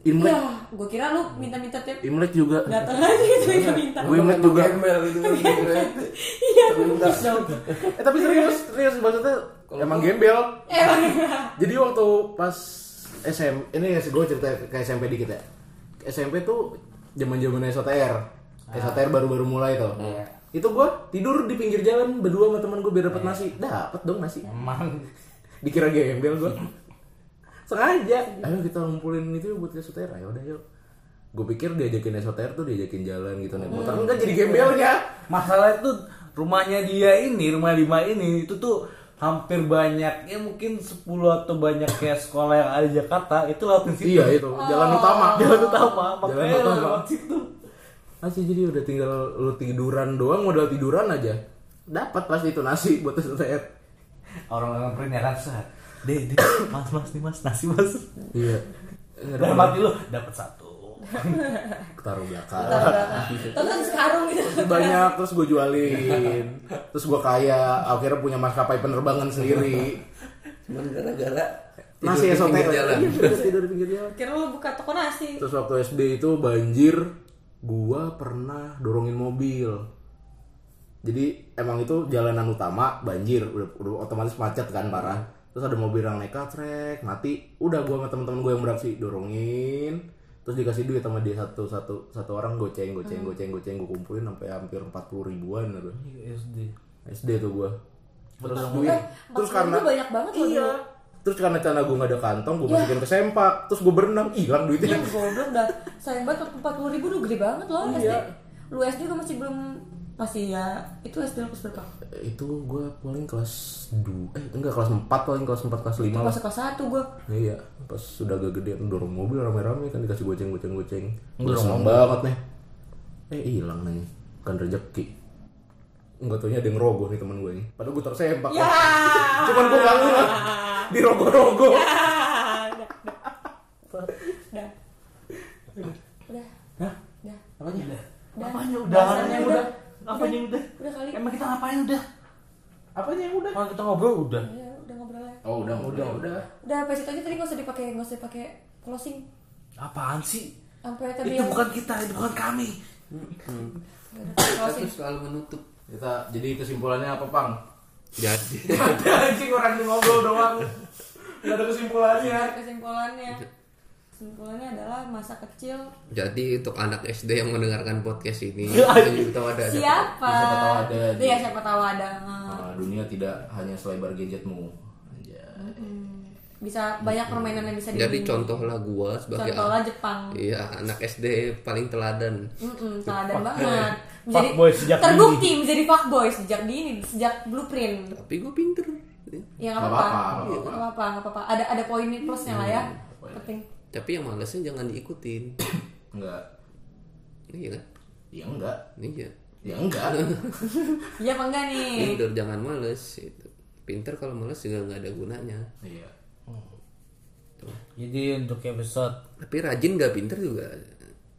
Imlek. Ya gue kira lu minta-minta tiap Imlek juga. datang aja gitu minta Gue Imlek juga. Gembel gitu iya Eh tapi serius, serius maksudnya Emang gembel. Emang. Jadi waktu pas SM ini ya gue cerita ke SMP dikit ya. SMP tuh zaman-zaman SOTR. SOTR baru-baru mulai tuh. Iya. Itu gue tidur di pinggir jalan berdua sama teman gue biar dapat nasi. Dapat dong nasi. Emang Dikira gembel gue. Sengaja. Ayo kita ngumpulin itu buat SOTR. Ayo udah yuk. Gue pikir diajakin SOTR tuh diajakin jalan gitu naik motor. Enggak jadi gembelnya. masalah itu rumahnya dia ini rumah lima ini itu tuh hampir banyak ya mungkin 10 atau banyak kayak sekolah yang ada di Jakarta itu lewatin situ Iya itu jalan utama. jalan utama Jalan makanya utama. lewat situ Nasi jadi udah tinggal lu tiduran doang modal tiduran aja. Dapat pasti itu nasi buat SOTR. orang-orang print ya set deh deh mas mas nih mas nasi mas Iya. dalam hati lu dapat satu Taruh belakang. Tonton sekarang gitu Banyak terus gue jualin. Terus gue kaya. Akhirnya punya maskapai penerbangan sendiri. Cuman gara-gara Nasi jalan. Iya, tidur di pinggir jalan. kira lu buka toko nasi Terus waktu SD itu banjir. Gua pernah dorongin mobil. Jadi emang itu jalanan utama banjir, udah, udah otomatis macet kan parah. Terus ada mobil yang nekat, trek, mati. Udah gua sama temen-temen gue yang beraksi dorongin. Terus dikasih duit sama dia satu satu satu orang goceng goceng goceng goceng gue kumpulin sampai hampir 40 ribuan gitu. SD SD tuh gua. Terus Eh, duit. Terus 40 karena banyak banget loh Iya. Terus karena celana gue gak ada kantong, gue masukin ke sempak. Terus gue berenang, hilang duitnya. Yang goblok dah. Sayang banget empat puluh ribu udah gede banget loh SD Iya. lu SD juga masih belum pasti ya itu SD kelas berapa? Itu gue paling kelas 2 eh enggak kelas 4 paling kelas 4 kelas 5 lah. pas kelas satu gue iya pas sudah agak gede dorong mobil rame-rame kan dikasih goceng goceng goceng. Gue seneng banget nih. Eh hilang nih kan rezeki Enggak taunya ada yang rogoh nih teman gue nih padahal gue tersempak ya. Cuman gue ngeh di rogo-rogo udah udah. Udah. Hah? udah. Apanya? Udah. Apanya udah? Dasarnya apanya udah. apanya udah? Udah kali. Emang kita ngapain? Udah. Apanya yang udah? Kalau kita ngobrol udah. Ya udah ngobrol ya. Oh udah udah udah. Udah apa situ aja tadi nggak usah dipakai nggak usah dipakai closing. Apaan sih? Sampai tadi itu yang bukan kita itu bukan kami. Kita tuh selalu menutup. Kita jadi kesimpulannya apa, Pang? Jadi Ada anjing orang yang ngobrol doang. Gak ada kesimpulannya. kesimpulannya kesimpulannya adalah masa kecil jadi untuk anak SD yang mendengarkan podcast ini, tahu ada siapa Siapa tahu ada iya siapa tahu ada Ah, dunia tidak hanya selebar gadgetmu. Anjay. Bisa banyak permainan yang bisa Jadi dimainin. contohlah gua sebagai contohlah Jepang Iya, anak SD paling teladan. Mm-mm, teladan banget menjadi Fuckboy sejak terbukti menjadi fuckboy sejak dini sejak blueprint Tapi gue pinter. ya nggak apa-apa nggak apa-apa nggak apa-apa ada ada poin plusnya lah ya poin. penting Tapi yang malesnya jangan diikutin. Enggak. Iya kan? Ya enggak. Iya. Ya enggak. iya apa enggak nih Pinter jangan males itu. Pinter kalau males juga nggak ada gunanya. Iya. Jadi untuk episode Tapi rajin nggak pinter juga.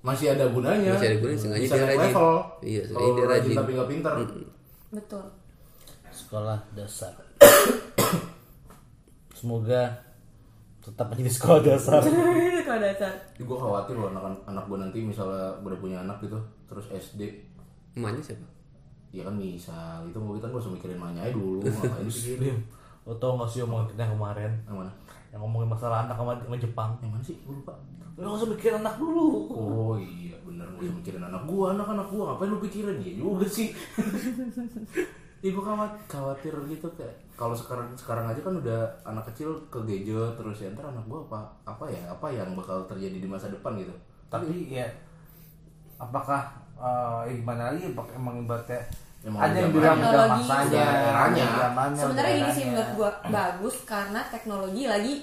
Masih ada gunanya. Masih ada gunanya, sengaja dia rajin. level. Iya, sengaja dia rajin rajin. tapi nggak pinter. betul sekolah dasar semoga tetap menjadi sekolah dasar kalau dasar Gue khawatir loh anak anak gue nanti misalnya gue udah punya anak gitu, terus SD, Emaknya siapa? ya kan misal itu mau kita gue usah mikirin emaknya dulu, ngapain dipikirin? Lo tau gak sih omongan kita yang kemarin Yang mana? yang ngomongin masalah anak sama, sama Jepang Yang mana sih? Gue lupa. lo gak usah mikirin anak dulu Oh iya bener gue usah mikirin anak gue, anak anak gue ngapain lu pikirin Iya juga sih. Ya gue khawatir, khawatir gitu kayak kalau sekarang sekarang aja kan udah anak kecil ke gadget terus ya ntar anak gue apa apa ya apa yang bakal terjadi di masa depan gitu. tapi ya apakah eh gimana lagi emang ibaratnya ada yang bilang udah Teknologi. masanya eranya. sebenarnya gini sih menurut gua bagus karena teknologi lagi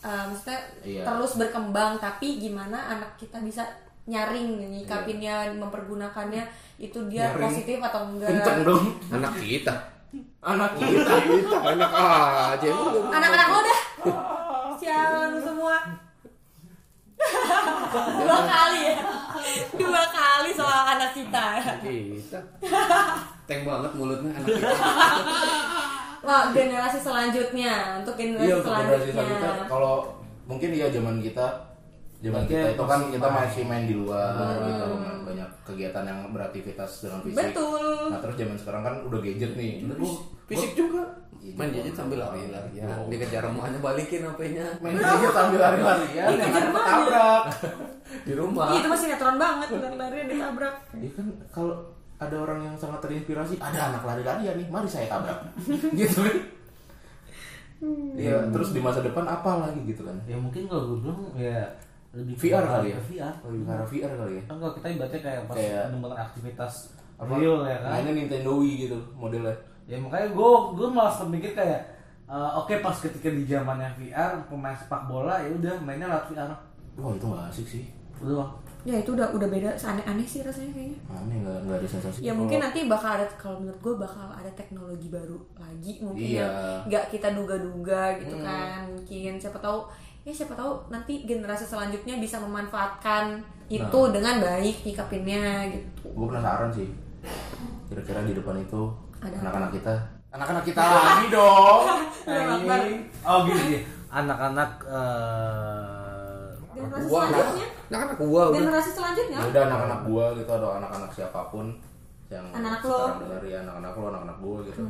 uh, maksudnya Iya. terus berkembang tapi gimana anak kita bisa nyaring nyikapinnya mempergunakannya itu dia Nyaring. positif atau enggak Kenceng dong. Anak kita. Anak kita. Anak aja anak-anak lo dah sialan lu semua dua kali ya dua kali soal anak kita Kita. Teng banget mulutnya anak kita. Wah, generasi selanjutnya untuk generasi Iya untuk generasi selanjutnya selanjutnya kalau mungkin ya zaman kita zaman kita itu kan masih kita main. masih main di luar gitu banyak kegiatan yang beraktivitas dengan fisik. betul Nah terus zaman sekarang kan udah gadget nih. Gua- Fisik juga. Iya, Main juga. gadget sambil lari-lari ya. Dikejar emaknya balikin HP-nya main gadget sambil lari-larian Ih, yang kejar ada banget. ketabrak. di rumah. Iya, itu masih netron banget lari-lari ditabrak Iya kan kalau ada orang yang sangat terinspirasi, ada anak lari-larian nih, mari saya tabrak. gitu kan. Iya, terus di masa depan apa lagi gitu kan? ya mungkin kalau gue bilang ya lebih VR kali ya? VR Lebih ke arah VR kali ya? enggak kita ibaratnya kayak pas Kayak- bener-bener aktivitas Apa? real ya kan Mainnya Nintendo Wii gitu modelnya. ya makanya gue gue malah mikir kayak eh, oke pas ketika di zamannya VR pemain sepak bola ya udah mainnya lewat VR Wah itu gak asik sih. udah. Ya itu udah udah beda aneh-aneh sih rasanya kayaknya Aneh nggak nggak ada sensasi. ya mungkin nanti bakal ada kalau menurut gue bakal ada teknologi baru lagi mungkin Iya. yang nggak kita duga-duga gitu kan mungkin siapa tahu ya siapa tahu nanti generasi selanjutnya bisa memanfaatkan itu dengan baik nyikapinnya gitu gue penasaran sih. Kira-kira di depan itu Ada anak-anak kita. Anak-anak kita lagi dong. Akbar. oh gini anak-anak eh, generasi Gua selanjutnya Anak-anak gua udah. generasi selanjutnya Ya udah anak-anak gua gitu atau anak-anak siapa pun yang Anak-anak lo. sekarang dengar ya anak-anak lo, anak-anak gua gitu.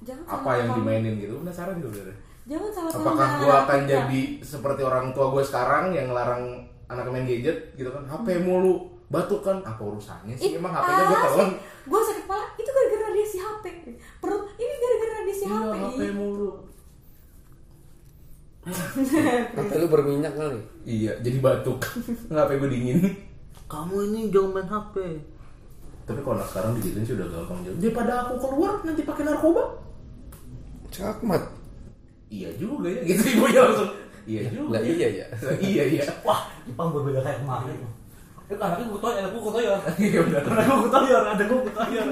jangan Apa yang paham. dimainin gitu? Penasaran gitu bener. jangan salah Apakah gua anak akan kita. jadi seperti orang tua gua sekarang yang ngelarang anak main gadget gitu kan? HP mulu, batuk kan? Apa urusannya sih? Ih, Emang HP-nya gua telan? gue sakit kepala itu gara-gara radiasi HP perut ini gara-gara radiasi Iya, HP HP mulu. HP lu berminyak kali. Iya, jadi batuk. Nggak HP gua dingin. kamu ini jangan main HP Tapi kalau anak sekarang digituin sih udah gampang jauh. Daripada aku keluar nanti pakai narkoba. Cakmat. Iya juga ya, gitu ibu langsung. Iya juga. Lah ya. iya ya. iya iya. wah Jepang berbeda kayak kemarin anaknya gue toyor, anaknya gue toyor Iya benar. Anaknya gue toyor, ada gue toyor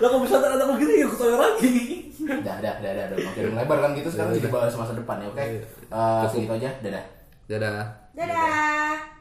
Lah kok bisa ada anak begini ya gue toyor lagi Dah, dah, dah, dah, dah. Makin melebar kan gitu sekarang jadi bahas masa depan ya, oke? Eh, segitu aja, dadah. Dadah. dadah